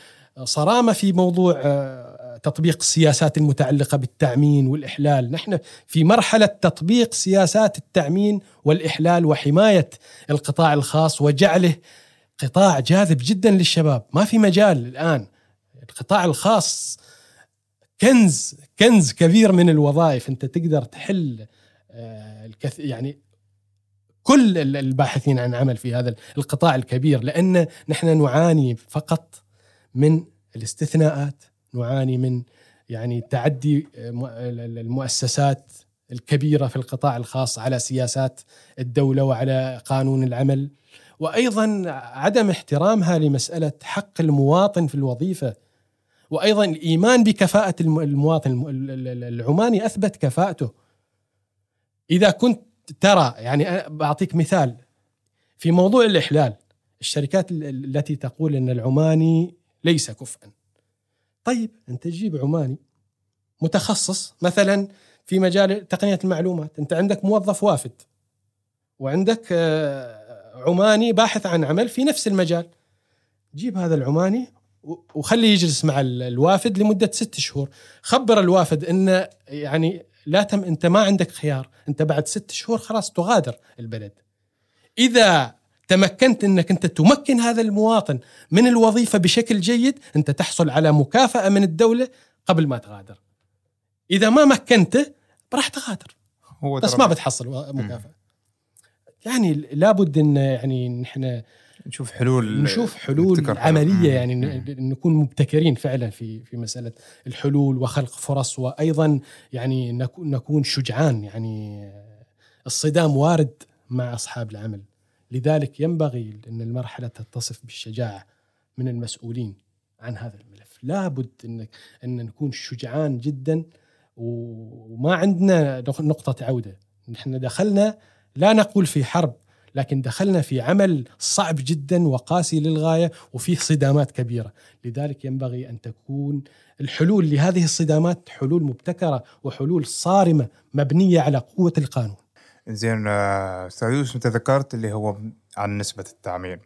صرامة في موضوع آه، تطبيق السياسات المتعلقة بالتأمين والإحلال، نحن في مرحلة تطبيق سياسات التأمين والإحلال وحماية القطاع الخاص وجعله قطاع جاذب جدا للشباب، ما في مجال الآن. القطاع الخاص كنز كنز كبير من الوظائف. أنت تقدر تحل آه، الكث يعني كل الباحثين عن عمل في هذا القطاع الكبير. لأن نحن نعاني فقط من الاستثناءات نعاني من يعني تعدي المؤسسات الكبيرة في القطاع الخاص على سياسات الدولة وعلى قانون العمل. وأيضا عدم احترامها لمسألة حق المواطن في الوظيفة. وأيضا الإيمان بكفاءة المواطن العماني أثبت كفاءته. إذا كنت ترى يعني بعطيك مثال. في موضوع الإحلال الشركات التي تقول إن العماني ليس كفءا طيب أنت تجيب عماني متخصص مثلا في مجال تقنية المعلومات. أنت عندك موظف وافد وعندك آه، عماني باحث عن عمل في نفس المجال. جيب هذا العماني وخليه يجلس مع الوافد لمدة ست شهور. خبر الوافد انه يعني لا تم أنت ما عندك خيار. أنت بعد ست شهور خلاص تغادر البلد. إذا تمكنت انك انت تمكن هذا المواطن من الوظيفة بشكل جيد انت تحصل على مكافأة من الدولة قبل ما تغادر. إذا ما مكنته راح تغادر. هو بس ما بتحصل مكافأة. يعني لابد إن يعني نحن نشوف حلول نشوف حلول عملية يعني نكون مبتكرين فعلا في في مسألة الحلول وخلق فرص وأيضا يعني نكون شجعان يعني الصدام وارد مع أصحاب العمل. لذلك ينبغي أن المرحلة تتصف بالشجاعة من المسؤولين عن هذا الملف. لابد أن, أن نكون شجعان جدا وما عندنا نقطة عودة. نحن دخلنا لا نقول في حرب لكن دخلنا في عمل صعب جدا وقاسي للغاية وفيه صدامات كبيرة، لذلك ينبغي أن تكون الحلول لهذه الصدامات حلول مبتكرة وحلول صارمة مبنية على قوة القانون. زين آه، أستاذ يوسف أنت ذكرت اللي هو عن نسبة التعمير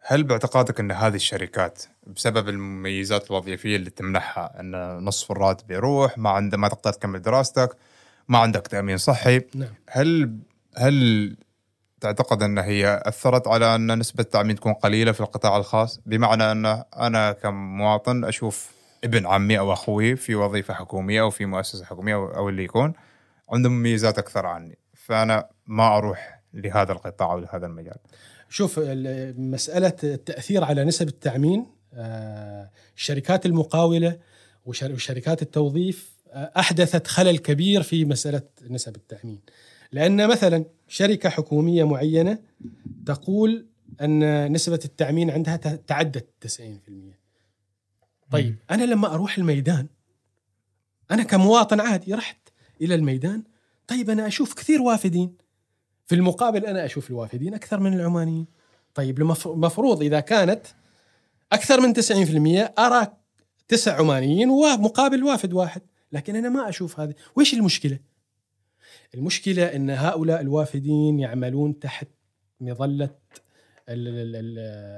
هل باعتقادك إن هذه الشركات بسبب المميزات الوظيفية اللي تمنحها إن نصف الراتب يروح ما عندك ما تقدر تكمل دراستك ما عندك تأمين صحي نعم. هل هل تعتقد إن هي أثرت على إن نسبة التامين تكون قليلة في القطاع الخاص؟ بمعنى إن أنا كمواطن أشوف ابن عمي أو أخوي في وظيفة حكومية أو في مؤسسة حكومية أو اللي يكون عندهم مميزات أكثر عني. فأنا ما أروح لهذا القطاع أو لهذا المجال. شوف مسألة التأثير على نسب التامين آه، الشركات المقاولة وشركات التوظيف آه، أحدثت خلل كبير في مسألة نسب التامين لأن مثلا شركة حكومية معينة تقول أن نسبة التامين عندها تعدت 90% طيب أنا لما أروح الميدان أنا كمواطن عادي رحت إلى الميدان طيب أنا أشوف كثير وافدين. في المقابل أنا أشوف الوافدين أكثر من العمانيين. طيب المفروض إذا كانت أكثر من 90% أرى تسع عمانيين ومقابل وافد واحد. لكن أنا ما أشوف هذا وش المشكلة؟ المشكلة إن هؤلاء الوافدين يعملون تحت مظلة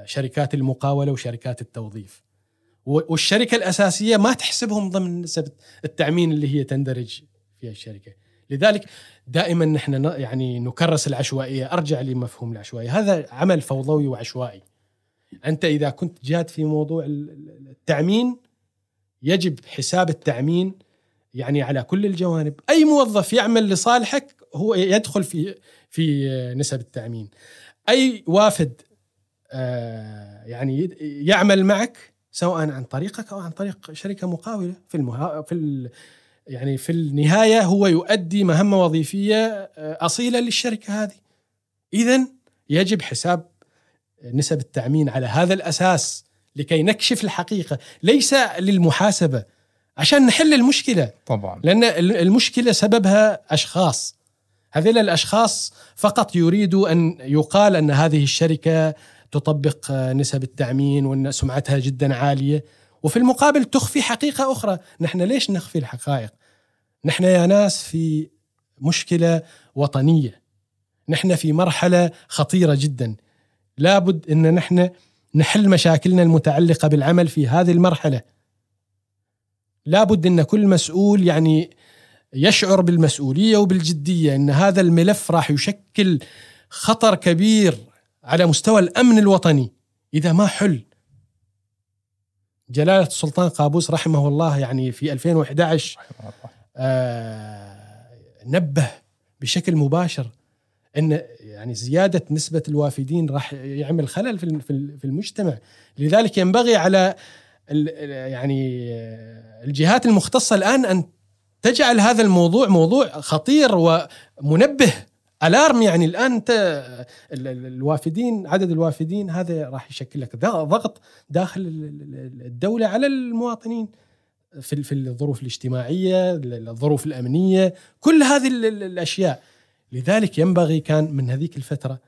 شركات المقاولة وشركات التوظيف. والشركة الأساسية ما تحسبهم ضمن نسبه التأمين اللي هي تندرج في الشركة. لذلك دائما نحن يعني نكرس العشوائية أرجع لمفهوم العشوائية. هذا عمل فوضوي وعشوائي. أنت إذا كنت جاد في موضوع التأمين يجب حساب التأمين يعني على كل الجوانب. أي موظف يعمل لصالحك هو يدخل في في نسب التأمين. أي وافد آه، يعني يعمل معك سواء عن طريقك أو عن طريق شركة مقاولة في المها في يعني في النهاية هو يؤدي مهمة وظيفية آه، أصيلة للشركة هذه. اذا يجب حساب نسب التأمين على هذا الأساس لكي نكشف الحقيقة، ليس للمحاسبة عشان نحل المشكلة. طبعا لأن المشكلة سببها أشخاص. هذيل الأشخاص فقط يريدوا أن يقال أن هذه الشركة تطبق نسب التأمين وأن سمعتها جدا عالية وفي المقابل تخفي حقيقة أخرى، نحن ليش نخفي الحقائق؟ نحن يا ناس في مشكلة وطنية. نحن في مرحلة خطيرة جدا. لابد إن نحن نحل مشاكلنا المتعلقة بالعمل في هذه المرحلة. لابد إن كل مسؤول يعني يشعر بالمسؤولية وبالجدية إن هذا الملف راح يشكل خطر كبير على مستوى الأمن الوطني إذا ما حل جلالة السلطان قابوس رحمه الله يعني في 2011 آه نبه بشكل مباشر إن يعني زيادة نسبة الوافدين راح يعمل خلل في في المجتمع. لذلك ينبغي على يعني الجهات المختصة الآن أن تجعل هذا الموضوع موضوع خطير ومنبه. ألارم يعني الآن انت الوافدين عدد الوافدين هذا راح يشكل لك ضغط داخل الدولة على المواطنين. في في الظروف الاجتماعية، الظروف الأمنية، كل هذه الأشياء. لذلك ينبغي كان من هذيك الفترة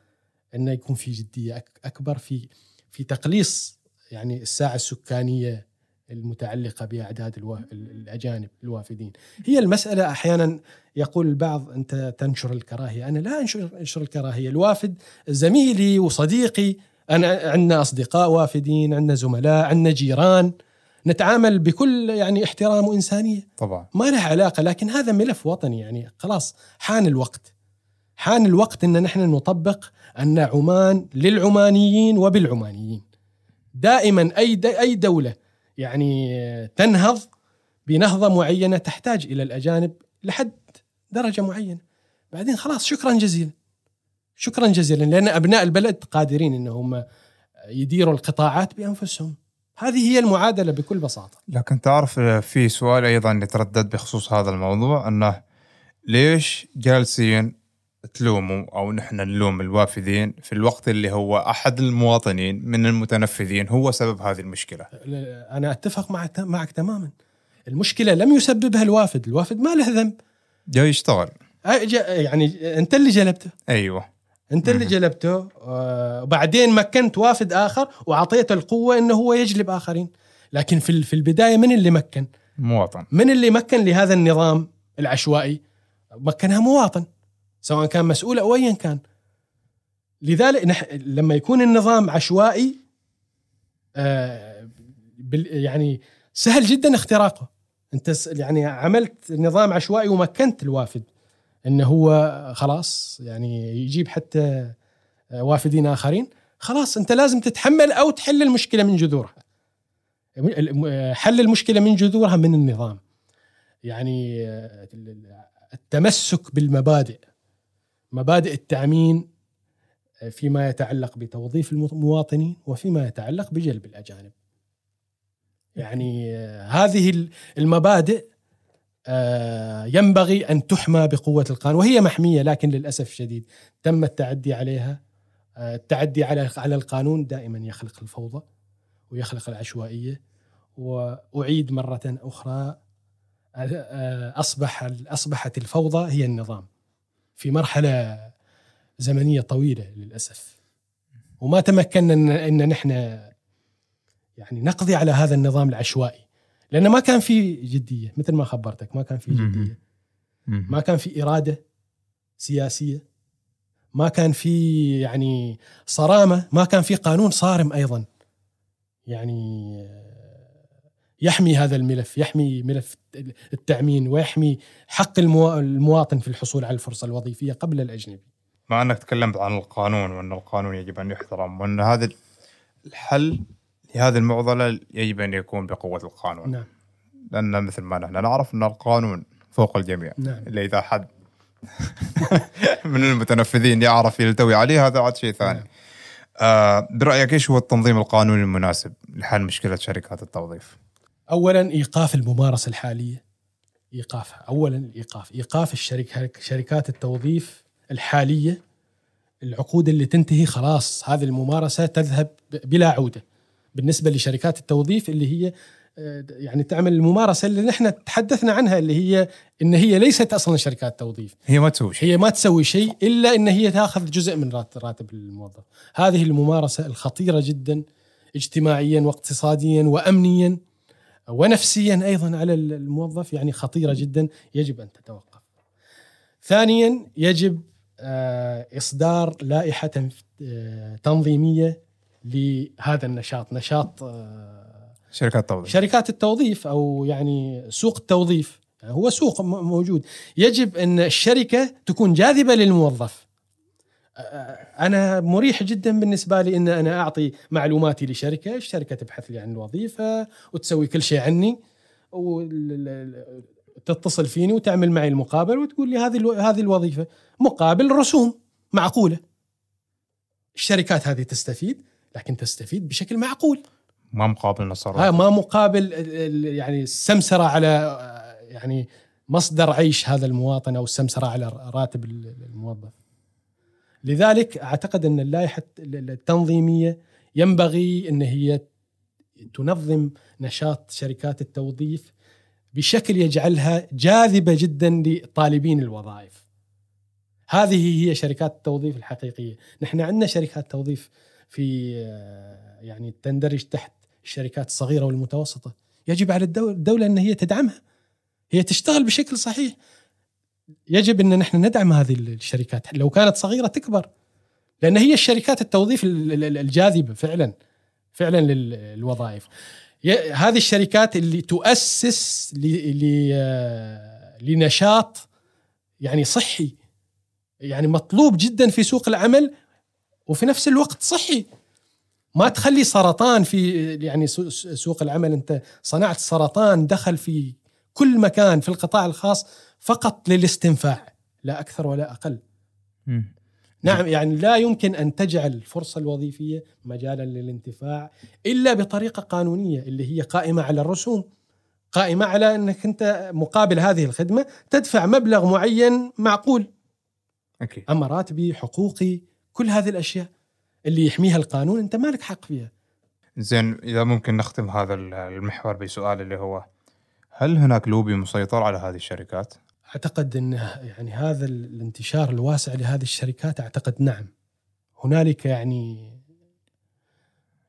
انه يكون في جدية أكبر في في تقليص يعني الساعة السكانية المتعلقة بأعداد الأجانب الوافدين. هي المسألة أحيانا يقول البعض أنت تنشر الكراهية. أنا لا أنشر, أنشر الكراهية. الوافد زميلي وصديقي أنا عندنا أصدقاء وافدين عندنا زملاء عندنا جيران. نتعامل بكل يعني احترام وإنسانية. طبعا. ما له علاقة لكن هذا ملف وطني يعني. خلاص حان الوقت. حان الوقت أن نحن نطبق أن عمان للعمانيين وبالعمانيين. دائما أي أي دولة يعني تنهض بنهضة معينة تحتاج إلى الأجانب لحد درجة معينة. بعدين خلاص شكرا جزيلا. شكرا جزيلا لأن أبناء البلد قادرين إنهم يديروا القطاعات بأنفسهم. هذه هي المعادلة بكل بساطة لكن تعرف في سؤال أيضا يتردد بخصوص هذا الموضوع أنه ليش جالسين تلوموا أو نحن نلوم الوافدين في الوقت اللي هو أحد المواطنين من المتنفذين هو سبب هذه المشكلة. أنا أتفق معك معك تماما. المشكلة لم يسببها الوافد، الوافد ما له ذنب. جاي يشتغل. يعني أنت اللي جلبته. أيوه. انت اللي جلبته آه، وبعدين مكنت وافد آخر واعطيته القوة إنه هو يجلب آخرين. لكن في في البداية من اللي مكن؟ مواطن. من اللي مكن لهذا النظام العشوائي؟ مكنها مواطن. سواء كان مسؤول أو ايا كان لذلك نح... لما يكون النظام عشوائي آه بال... يعني سهل جدا اختراقه أنت يعني عملت نظام عشوائي ومكنت الوافد إنه هو خلاص يعني يجيب حتى آه، وافدين آخرين. خلاص أنت لازم تتحمل أو تحل المشكلة من جذورها. حل المشكلة من جذورها من النظام. يعني التمسك بالمبادئ. مبادئ التأمين فيما يتعلق بتوظيف المواطنين وفيما يتعلق بجلب الأجانب. يعني هذه المبادئ آه، ينبغي أن تحمى بقوة القانون وهي محمية لكن للأسف الشديد تم التعدي عليها آه، التعدي على على القانون دائما يخلق الفوضى ويخلق العشوائية وأعيد مرة أخرى آه، أصبح أصبحت الفوضى هي النظام في مرحلة زمنية طويلة للأسف. وما تمكنا إن نحن يعني نقضي على هذا النظام العشوائي. لأنه ما كان في جدية مثل ما خبرتك ما كان في جدية. ما كان في إرادة سياسية. ما كان في يعني صرامة. ما كان في قانون صارم أيضا. يعني يحمي هذا الملف يحمي ملف التأمين ويحمي حق المواطن في الحصول على الفرصة الوظيفية قبل الأجنبي. مع أنك تكلمت عن القانون وأن القانون يجب أن يحترم وأن هذا الحل لهذه المعضلة يجب أن يكون بقوة القانون. نعم. لأن مثل ما نحن نعرف أن القانون فوق الجميع. نعم. إلا إذا حد من المتنفذين يعرف يلتوي عليه هذا عاد شيء ثاني. نعم. آه برأيك إيش هو التنظيم القانوني المناسب لحل مشكلة شركات التوظيف؟ اولا إيقاف الممارسة الحالية. ايقافها اولا الإيقاف. إيقاف الشركة شركات التوظيف الحالية العقود اللي تنتهي خلاص هذه الممارسة تذهب بلا عودة. بالنسبة لشركات التوظيف اللي هي آه، يعني تعمل الممارسة اللي نحن تحدثنا عنها اللي هي إن هي ليست أصلا شركات توظيف. هي ما تسوي شيء. هي ما تسوي شيء إلا إن هي تأخذ جزء من راتب الموظف. هذه الممارسة الخطيرة جدا اجتماعيا واقتصاديا وامنيا ونفسيا أيضا على الموظف يعني خطيرة جدا يجب أن تتوقف. ثانيا يجب آه، إصدار لائحة آه، تنظيمية لهذا النشاط نشاط آه، شركات التوظيف شركات التوظيف أو يعني سوق التوظيف. يعني هو سوق موجود. يجب أن الشركة تكون جاذبة للموظف. آه، أنا مريح جدا بالنسبة لي أن أنا أعطي معلوماتي لشركة الشركة تبحث لي عن الوظيفة وتسوي كل شيء عني وتتصل فيني وتعمل معي المقابل وتقول لي هذه هذه الوظيفة مقابل رسوم معقولة. الشركات هذه تستفيد. لكن تستفيد بشكل معقول. ما مقابل نصر ها ما مقابل يعني السمسرة على يعني مصدر عيش هذا المواطن أو السمسرة على راتب الموظف. لذلك أعتقد أن اللائحة التنظيمية ينبغي أن هي تنظم نشاط شركات التوظيف بشكل يجعلها جاذبة جدا لطالبين الوظائف. هذه هي شركات التوظيف الحقيقية، نحن عندنا شركات توظيف في يعني تندرج تحت الشركات الصغيرة والمتوسطة. يجب على الدولة أن هي تدعمها. هي تشتغل بشكل صحيح. يجب أن نحن ندعم هذه الشركات. لو كانت صغيرة تكبر. لأن هي الشركات التوظيف الجاذبة فعلا. فعلا للوظائف. هذه الشركات اللي تؤسس لنشاط يعني صحي يعني مطلوب جدا في سوق العمل وفي نفس الوقت صحي ما تخلي سرطان في يعني سوق العمل انت صنعت سرطان دخل في كل مكان في القطاع الخاص فقط للاستنفاع لا أكثر ولا أقل. م. نعم يعني لا يمكن أن تجعل الفرصه الوظيفية مجالا للانتفاع إلا بطريقة قانونية اللي هي قائمة على الرسوم. قائمة على أنك أنت مقابل هذه الخدمة تدفع مبلغ معين معقول. أكيد. أما راتبي حقوقي كل هذه الأشياء اللي يحميها القانون أنت ما لك حق فيها. زين إذا ممكن نختم هذا المحور بسؤال اللي هو هل هناك لوبي مسيطر على هذه الشركات؟ أعتقد إن يعني هذا الانتشار الواسع لهذه الشركات أعتقد نعم. هنالك يعني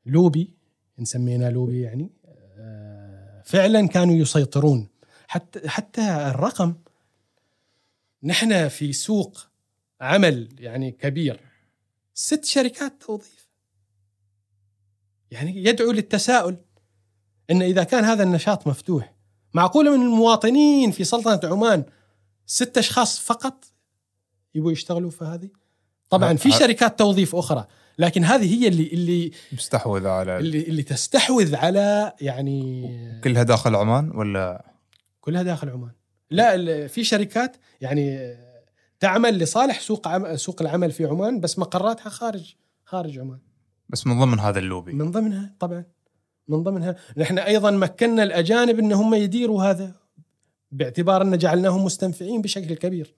لوبي نسمينا لوبي يعني آه، فعلا كانوا يسيطرون. حتى حتى الرقم نحن في سوق عمل يعني كبير. ست شركات توظيف. يعني يدعو للتساؤل إن إذا كان هذا النشاط مفتوح معقولة من المواطنين في سلطنة عمان ست أشخاص فقط يبغوا يشتغلوا في هذه؟ طبعا في شركات توظيف أخرى لكن هذه هي اللي اللي مستحوذه على اللي اللي تستحوذ على يعني كلها داخل عمان ولا؟ كلها داخل عمان. لا في شركات يعني تعمل لصالح سوق عم سوق العمل في عمان بس مقراتها خارج خارج عمان. بس من ضمن هذا اللوبي. من ضمنها طبعا. من ضمنها. نحن أيضا مكنا الأجانب إن هم يديروا هذا باعتبار أن جعلناهم مستنفعين بشكل كبير.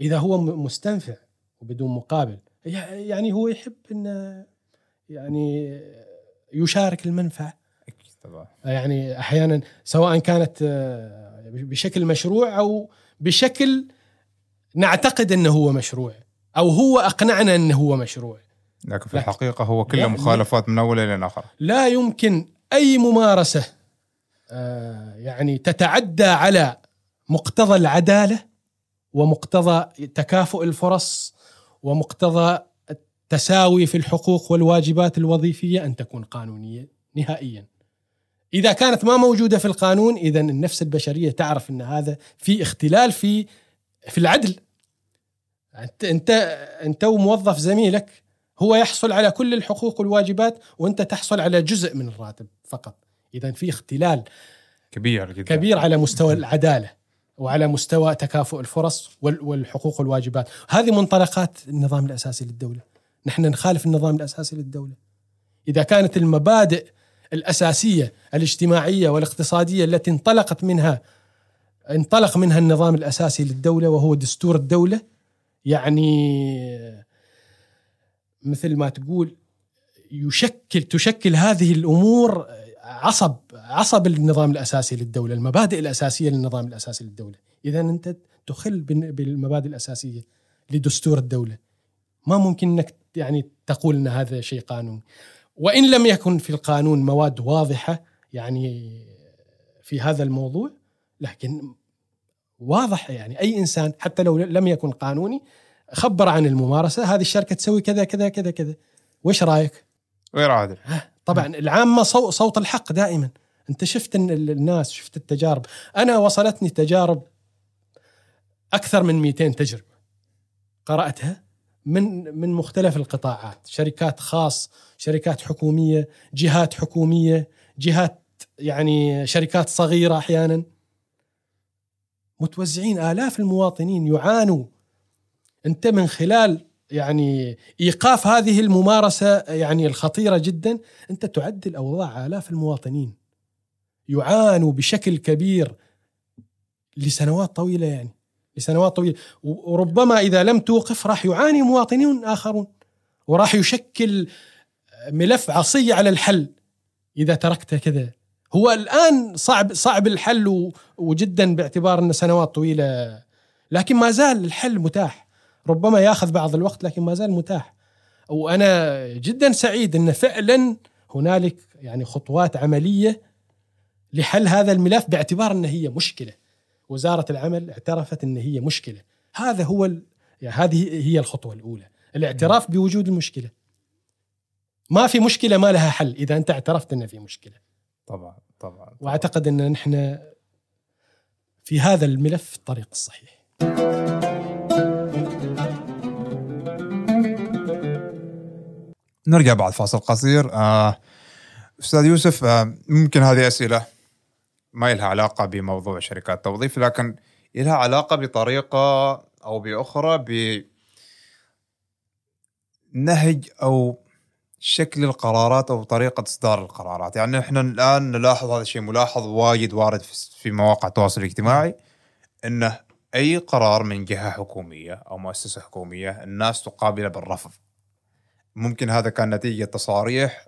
إذا هو مستنفع وبدون مقابل يع- يعني هو يحب انه يعني يشارك المنفعة. يعني أحيانا سواء كانت آه، بشكل مشروع أو بشكل نعتقد إنه هو مشروع أو هو أقنعنا إنه هو مشروع لكن في لا. الحقيقة هو كله. مخالفات من أول إلى آخر لا يمكن أي ممارسة آه، يعني تتعدى على مقتضى العدالة ومقتضى تكافؤ الفرص ومقتضى التساوي في الحقوق والواجبات الوظيفية أن تكون قانونية نهائيا. إذا كانت ما موجودة في القانون اذا النفس البشرية تعرف إن هذا في اختلال في في العدل. انت انت أنت وموظف زميلك هو يحصل على كل الحقوق والواجبات وأنت تحصل على جزء من الراتب فقط. اذا في اختلال كبير جدا. كبير على مستوى العدالة وعلى مستوى تكافؤ الفرص وال- والحقوق والواجبات. هذه منطلقات النظام الأساسي للدولة. نحن نخالف النظام الأساسي للدولة. إذا كانت المبادئ الأساسية الاجتماعية والاقتصادية التي انطلقت منها انطلق منها النظام الأساسي للدولة وهو دستور الدولة يعني مثل ما تقول يشكل تشكل هذه الأمور عصب عصب النظام الأساسي للدولة، المبادئ الأساسية للنظام الأساسي للدولة، إذا أنت تخل بال- بالمبادئ الأساسية لدستور الدولة. ما ممكن إنك يعني تقول إن هذا شيء قانوني. وإن لم يكن في القانون مواد واضحة يعني في هذا الموضوع لكن واضح يعني أي إنسان حتى لو لم يكن قانوني خبر عن الممارسة هذه الشركة تسوي كذا كذا كذا كذا. وش رأيك؟ غير عادل طبعا العامة صو- صوت الحق دائما. أنت شفت الناس شفت التجارب. أنا وصلتني تجارب أكثر من 200 تجربة قرأتها من من مختلف القطاعات. شركات خاص شركات حكومية جهات حكومية جهات يعني شركات صغيرة أحيانا. متوزعين آلاف المواطنين يعانوا. أنت من خلال يعني إيقاف هذه الممارسة يعني الخطيرة جدا أنت تعدل اوضاع آلاف المواطنين يعانوا بشكل كبير لسنوات طويلة يعني لسنوات طويلة. و- وربما إذا لم توقف راح يعاني مواطنون آخرون وراح يشكل ملف عصي على الحل إذا تركته كذا. هو الآن صعب صعب الحل وجدا باعتبار انه سنوات طويلة لكن ما زال الحل متاح. ربما ياخذ بعض الوقت لكن ما زال متاح. وأنا جدا سعيد إن فعلا هنالك يعني خطوات عملية لحل هذا الملف باعتبار إن هي مشكلة. وزارة العمل اعترفت إن هي مشكلة. هذا هو ال... يعني هذه هي الخطوة الأولى. الاعتراف بوجود المشكلة. ما في مشكلة ما لها حل. إذا أنت اعترفت إن في مشكلة. طبعا. طبعا وأعتقد أن نحن في هذا الملف في الطريق الصحيح. نرجع بعد فاصل قصير. آه، أستاذ يوسف آه، ممكن هذه أسئلة ما لها علاقة بموضوع شركات التوظيف لكن لها علاقة بطريقة أو بأخرى بنهج أو شكل القرارات أو طريقة إصدار القرارات، يعني إحنا الآن نلاحظ هذا الشيء ملاحظ وايد وارد في- مواقع التواصل الاجتماعي انه أي قرار من جهة حكومية أو مؤسسة حكومية الناس تقابله بالرفض. ممكن هذا كان نتيجة تصاريح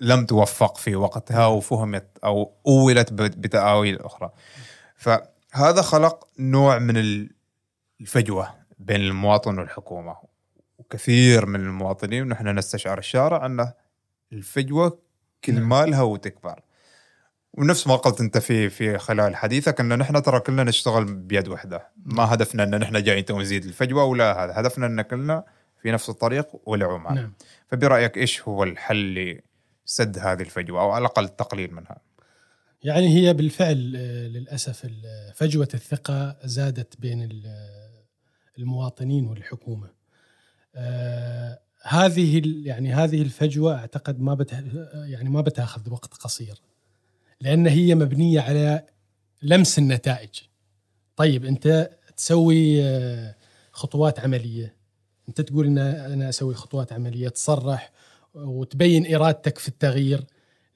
لم توفق في وقتها وفهمت أو أولت بتآويل أخرى. فهذا خلق نوع من ال- الفجوة بين المواطن والحكومة وكثير من المواطنين ونحن نستشعر الشارع أن الفجوة كل نعم. مالها وتكبر. ونفس ما قلت أنت في في خلال حديثك أن نحن ترى كلنا نشتغل بيد واحدة، ما هدفنا أن نحن جايين تو نزيد الفجوة ولا هذا، هدفنا أن كلنا في نفس الطريق والعمان. نعم فبرأيك إيش هو الحل لسد هذه الفجوة أو على الأقل التقليل منها؟ يعني هي بالفعل آه، للأسف فجوة الثقة زادت بين ال- المواطنين والحكومة. آه، هذه يعني هذه الفجوة أعتقد ما يعني ما بتاخذ وقت قصير. لأن هي مبنية على لمس النتائج. طيب أنت تسوي آه، خطوات عملية أنت تقول إن أنا أسوي خطوات عملية تصرح وتبين إرادتك في التغيير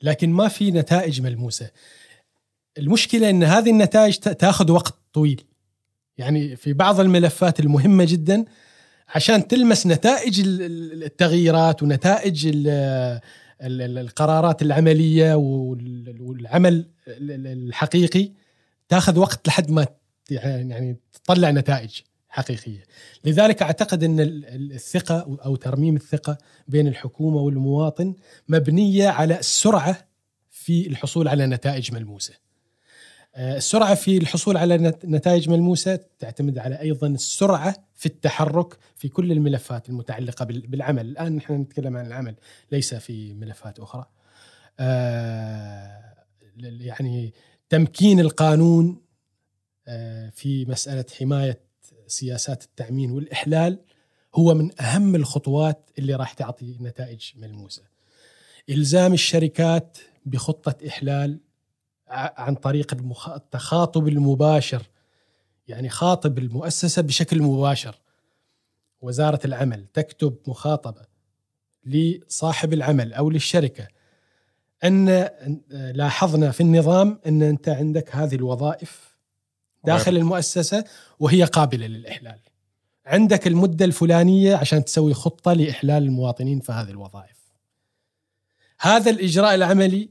لكن ما في نتائج ملموسة المشكلة إن هذه النتائج تاخذ وقت طويل يعني في بعض الملفات المهمة جدا عشان تلمس نتائج التغييرات ونتائج القرارات العملية والعمل الحقيقي تاخذ وقت لحد ما يعني تطلع نتائج حقيقية. لذلك أعتقد إن الثقة أو ترميم الثقة بين الحكومة والمواطن مبنية على السرعه في الحصول على نتائج ملموسة. آه، السرعة في الحصول على نتائج ملموسة تعتمد على أيضا السرعة في التحرك في كل الملفات المتعلقة بالعمل، الآن نحن نتكلم عن العمل ليس في ملفات أخرى. آه، يعني تمكين القانون آه، في مسألة حماية سياسات التأمين والإحلال هو من أهم الخطوات اللي راح تعطي نتائج ملموسة. إلزام الشركات بخطة إحلال عن طريق التخاطب المباشر يعني خاطب المؤسسة بشكل مباشر. وزارة العمل تكتب مخاطبة لصاحب العمل أو للشركة أن لاحظنا في النظام أن أنت عندك هذه الوظائف داخل المؤسسة وهي قابلة للإحلال. عندك المدة الفلانية عشان تسوي خطة لإحلال المواطنين في هذه الوظائف. هذا الإجراء العملي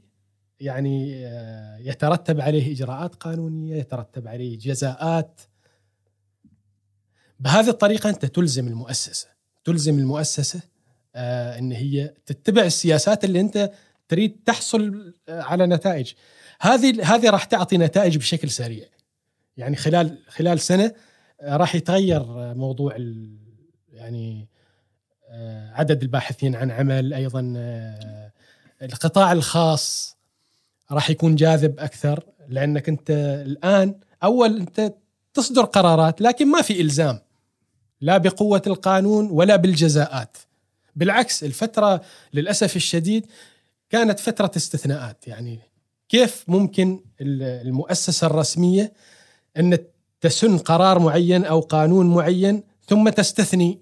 يعني آه، يترتب عليه إجراءات قانونية، يترتب عليه جزاءات. بهذه الطريقة أنت تلزم المؤسسة، تلزم المؤسسة آه، إن هي تتبع السياسات اللي أنت تريد تحصل آه، على نتائج. هذه هذه راح تعطي نتائج بشكل سريع. يعني خلال خلال سنة راح يتغير موضوع يعني عدد الباحثين عن عمل أيضا القطاع الخاص راح يكون جاذب أكثر لأنك أنت الآن أول أنت تصدر قرارات لكن ما في إلزام لا بقوة القانون ولا بالجزاءات. بالعكس الفترة للأسف الشديد كانت فترة استثناءات. يعني كيف ممكن المؤسسة الرسمية أن تسن قرار معين أو قانون معين ثم تستثني؟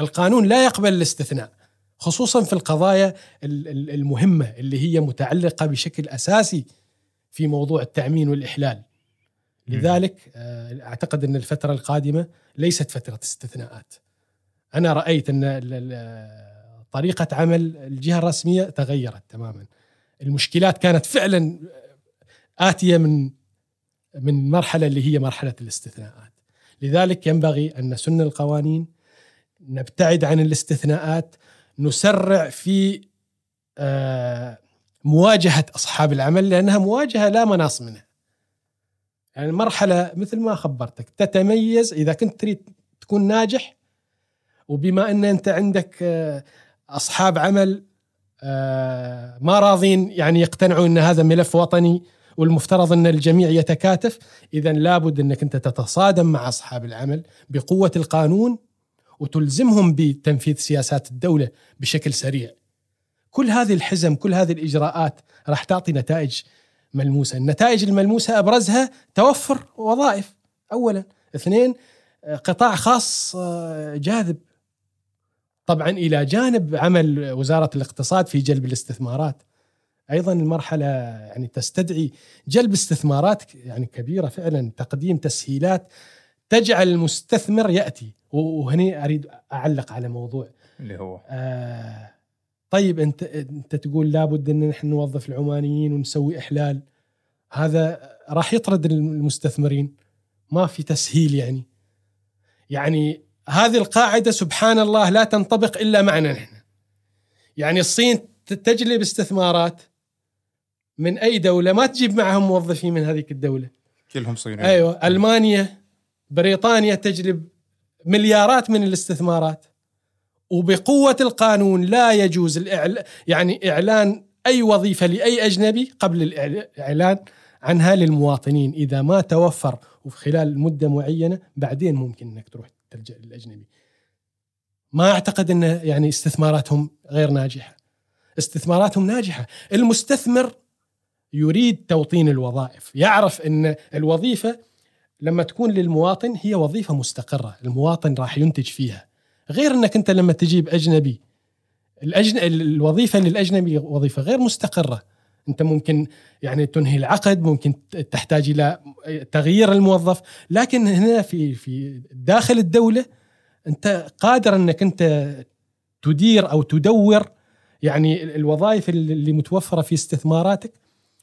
القانون لا يقبل الاستثناء. خصوصا في القضايا المهمة اللي هي متعلقة بشكل أساسي في موضوع التأمين والإحلال. لذلك آه، أعتقد أن الفترة القادمة ليست فترة استثناءات. أنا رأيت أن طريقة عمل الجهة الرسمية تغيرت تماما. المشكلات كانت فعلا آتية من من مرحلة اللي هي مرحلة الاستثناءات. لذلك ينبغي أن نسن القوانين نبتعد عن الاستثناءات نسرع في آه، مواجهة أصحاب العمل لأنها مواجهة لا مناص منها. يعني المرحلة مثل ما خبرتك تتميز إذا كنت تريد تكون ناجح وبما أن أنت عندك آه، أصحاب عمل آه، ما راضين يعني يقتنعوا أن هذا ملف وطني والمفترض أن الجميع يتكاتف اذا لابد أنك أنت تتصادم مع أصحاب العمل بقوة القانون وتلزمهم بتنفيذ سياسات الدولة بشكل سريع. كل هذه الحزم، كل هذه الإجراءات راح تعطي نتائج ملموسة، النتائج الملموسة أبرزها توفر وظائف اولا، اثنين قطاع خاص آه، جاذب. طبعا إلى جانب عمل وزارة الاقتصاد في جلب الاستثمارات. أيضا المرحلة يعني تستدعي جلب استثمارات يعني كبيرة فعلا تقديم تسهيلات تجعل المستثمر يأتي وهني أريد أعلق على موضوع. اللي هو. آه طيب أنت أنت تقول لابد أن نحن نوظف العمانيين ونسوي إحلال. هذا راح يطرد المستثمرين. ما في تسهيل يعني. يعني هذه القاعدة سبحان الله لا تنطبق إلا معنا نحن. يعني الصين تجلب استثمارات من أي دولة ما تجيب معهم موظفين من هذيك الدولة. كلهم صينيين. أيوه ألمانيا بريطانيا تجلب مليارات من الاستثمارات. وبقوة القانون لا يجوز الإعل... يعني إعلان أي وظيفة لأي أجنبي قبل الإعلان عنها للمواطنين. إذا ما توفر وفي خلال مدة معينة بعدين ممكن إنك تروح تلجأ للأجنبي. ما أعتقد إن يعني استثماراتهم غير ناجحة. استثماراتهم ناجحة. المستثمر يريد توطين الوظائف. يعرف إن الوظيفة لما تكون للمواطن هي وظيفة مستقرة المواطن راح ينتج فيها. غير إنك أنت لما تجيب أجنبي الأجن... الوظيفة للأجنبي وظيفة غير مستقرة. أنت ممكن يعني تنهي العقد ممكن تحتاج إلى تغيير الموظف. لكن هنا في في داخل الدولة أنت قادر إنك أنت تدير أو تدور يعني الوظائف اللي متوفرة في استثماراتك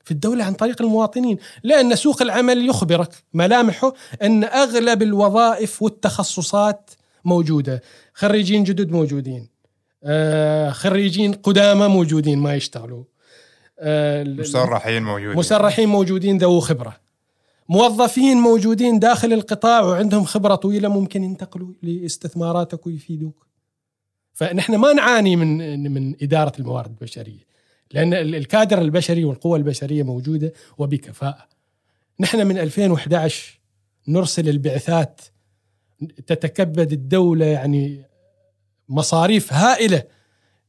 في الدولة عن طريق المواطنين لأن سوق العمل يخبرك ملامحه أن أغلب الوظائف والتخصصات موجودة. خريجين جدد موجودين آه، خريجين قدامى موجودين ما يشتغلوا. آه، مسرحين موجودين. مسرحين موجودين ذو خبرة. موظفين موجودين داخل القطاع وعندهم خبرة طويلة ممكن ينتقلوا لاستثماراتك ويفيدوك. فنحن ما نعاني من من إدارة الموارد البشرية. لأن الكادر البشري والقوة البشرية موجودة وبكفاءة. نحن من 2011 نرسل البعثات تتكبد الدولة يعني مصاريف هائلة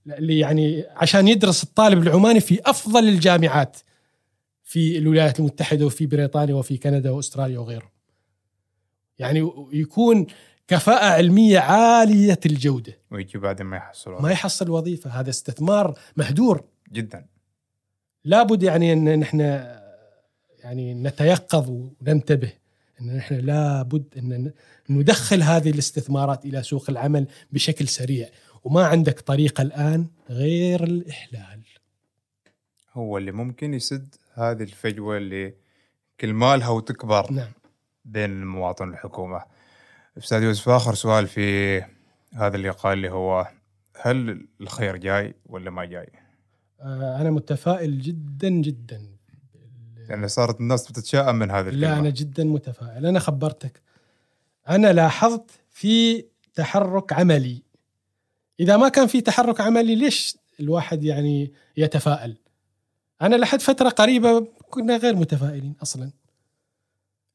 يعني عشان يدرس الطالب العماني في أفضل الجامعات في الولايات المتحدة وفي بريطانيا وفي كندا وأستراليا وغيره يعني يكون كفاءة علمية عالية الجودة. ويجي بعدين ما يحصل ما يحصل وظيفة. هذا استثمار مهدور. جدا لابد يعني أن نحن يعني نتيقظ وننتبه أن نحن لابد أن ندخل هذه الاستثمارات إلى سوق العمل بشكل سريع وما عندك طريقة الآن غير الإحلال هو اللي ممكن يسد هذه الفجوة اللي كل مالها وتكبر نعم. بين المواطن والحكومة أستاذ يوسف آخر سؤال في هذا اللقاء اللي هو هل الخير جاي ولا ما جاي؟ آه، أنا متفائل جدا جدا. يعني صارت الناس بتتشائم من هذه لا أنا جدا متفائل. أنا خبرتك. أنا لاحظت في تحرك عملي. إذا ما كان في تحرك عملي ليش الواحد يعني يتفائل؟ أنا لحد فترة قريبة كنا غير متفائلين أصلا.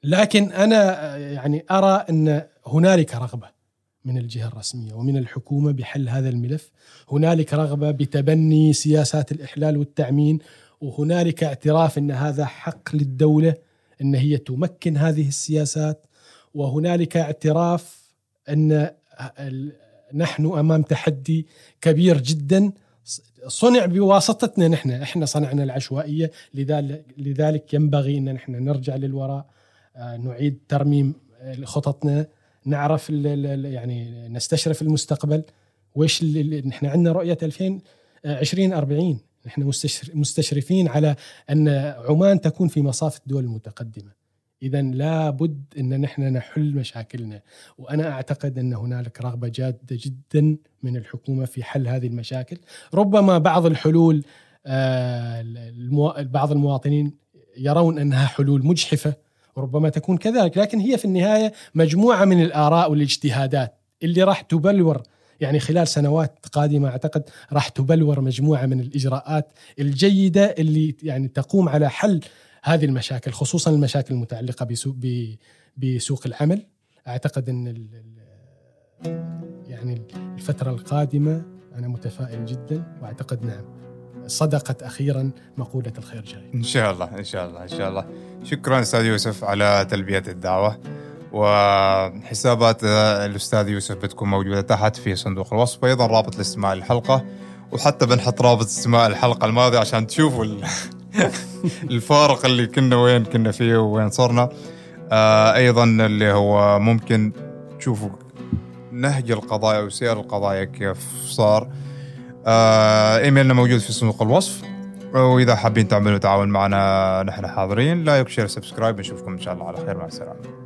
لكن أنا يعني أرى أن هنالك رغبة. من الجهة الرسمية ومن الحكومة بحل هذا الملف، هنالك رغبة بتبني سياسات الإحلال والتعمين وهنالك اعتراف إن هذا حق للدولة إن هي تمكن هذه السياسات وهنالك اعتراف إن نحن أمام تحدي كبير جدا صنع بواسطتنا نحن. إحنا صنعنا العشوائية لذلك لذلك ينبغي إن نحن نرجع للوراء. آه، نعيد ترميم خططنا. نعرف يعني نستشرف المستقبل. وش نحن عندنا رؤية 2020 40 نحن مستشرفين على أن عمان تكون في مصاف الدول المتقدمة. اذا لابد أن نحن نحل مشاكلنا. وأنا أعتقد أن هنالك رغبة جادة جدا من الحكومة في حل هذه المشاكل. ربما بعض الحلول آه، بعض المواطنين يرون أنها حلول مجحفة. وربما تكون كذلك لكن هي في النهاية مجموعة من الآراء والاجتهادات اللي راح تبلور. يعني خلال سنوات قادمة أعتقد راح تبلور مجموعة من الإجراءات الجيدة اللي يعني تقوم على حل هذه المشاكل خصوصا المشاكل المتعلقة بسوق بسوق العمل. أعتقد إن يعني الفترة القادمة أنا متفائل جدا وأعتقد نعم. صدقت أخيرا مقولة الخير جاي. إن شاء الله إن شاء الله إن شاء الله. شكرا أستاذ يوسف على تلبية الدعوة. وحسابات الأستاذ يوسف بتكون موجودة تحت في صندوق الوصف وأيضا رابط لاستماع الحلقة وحتى بنحط رابط استماع الحلقة الماضية عشان تشوفوا الفارق اللي كنا وين كنا فيه ووين صرنا آه أيضا اللي هو ممكن تشوفوا نهج القضايا وسير القضايا كيف صار آه إيميلنا موجود في صندوق الوصف. وإذا حابين تعملوا تعاون معنا نحن حاضرين. like share subscribe. نشوفكم إن شاء الله على خير. مع السلامة.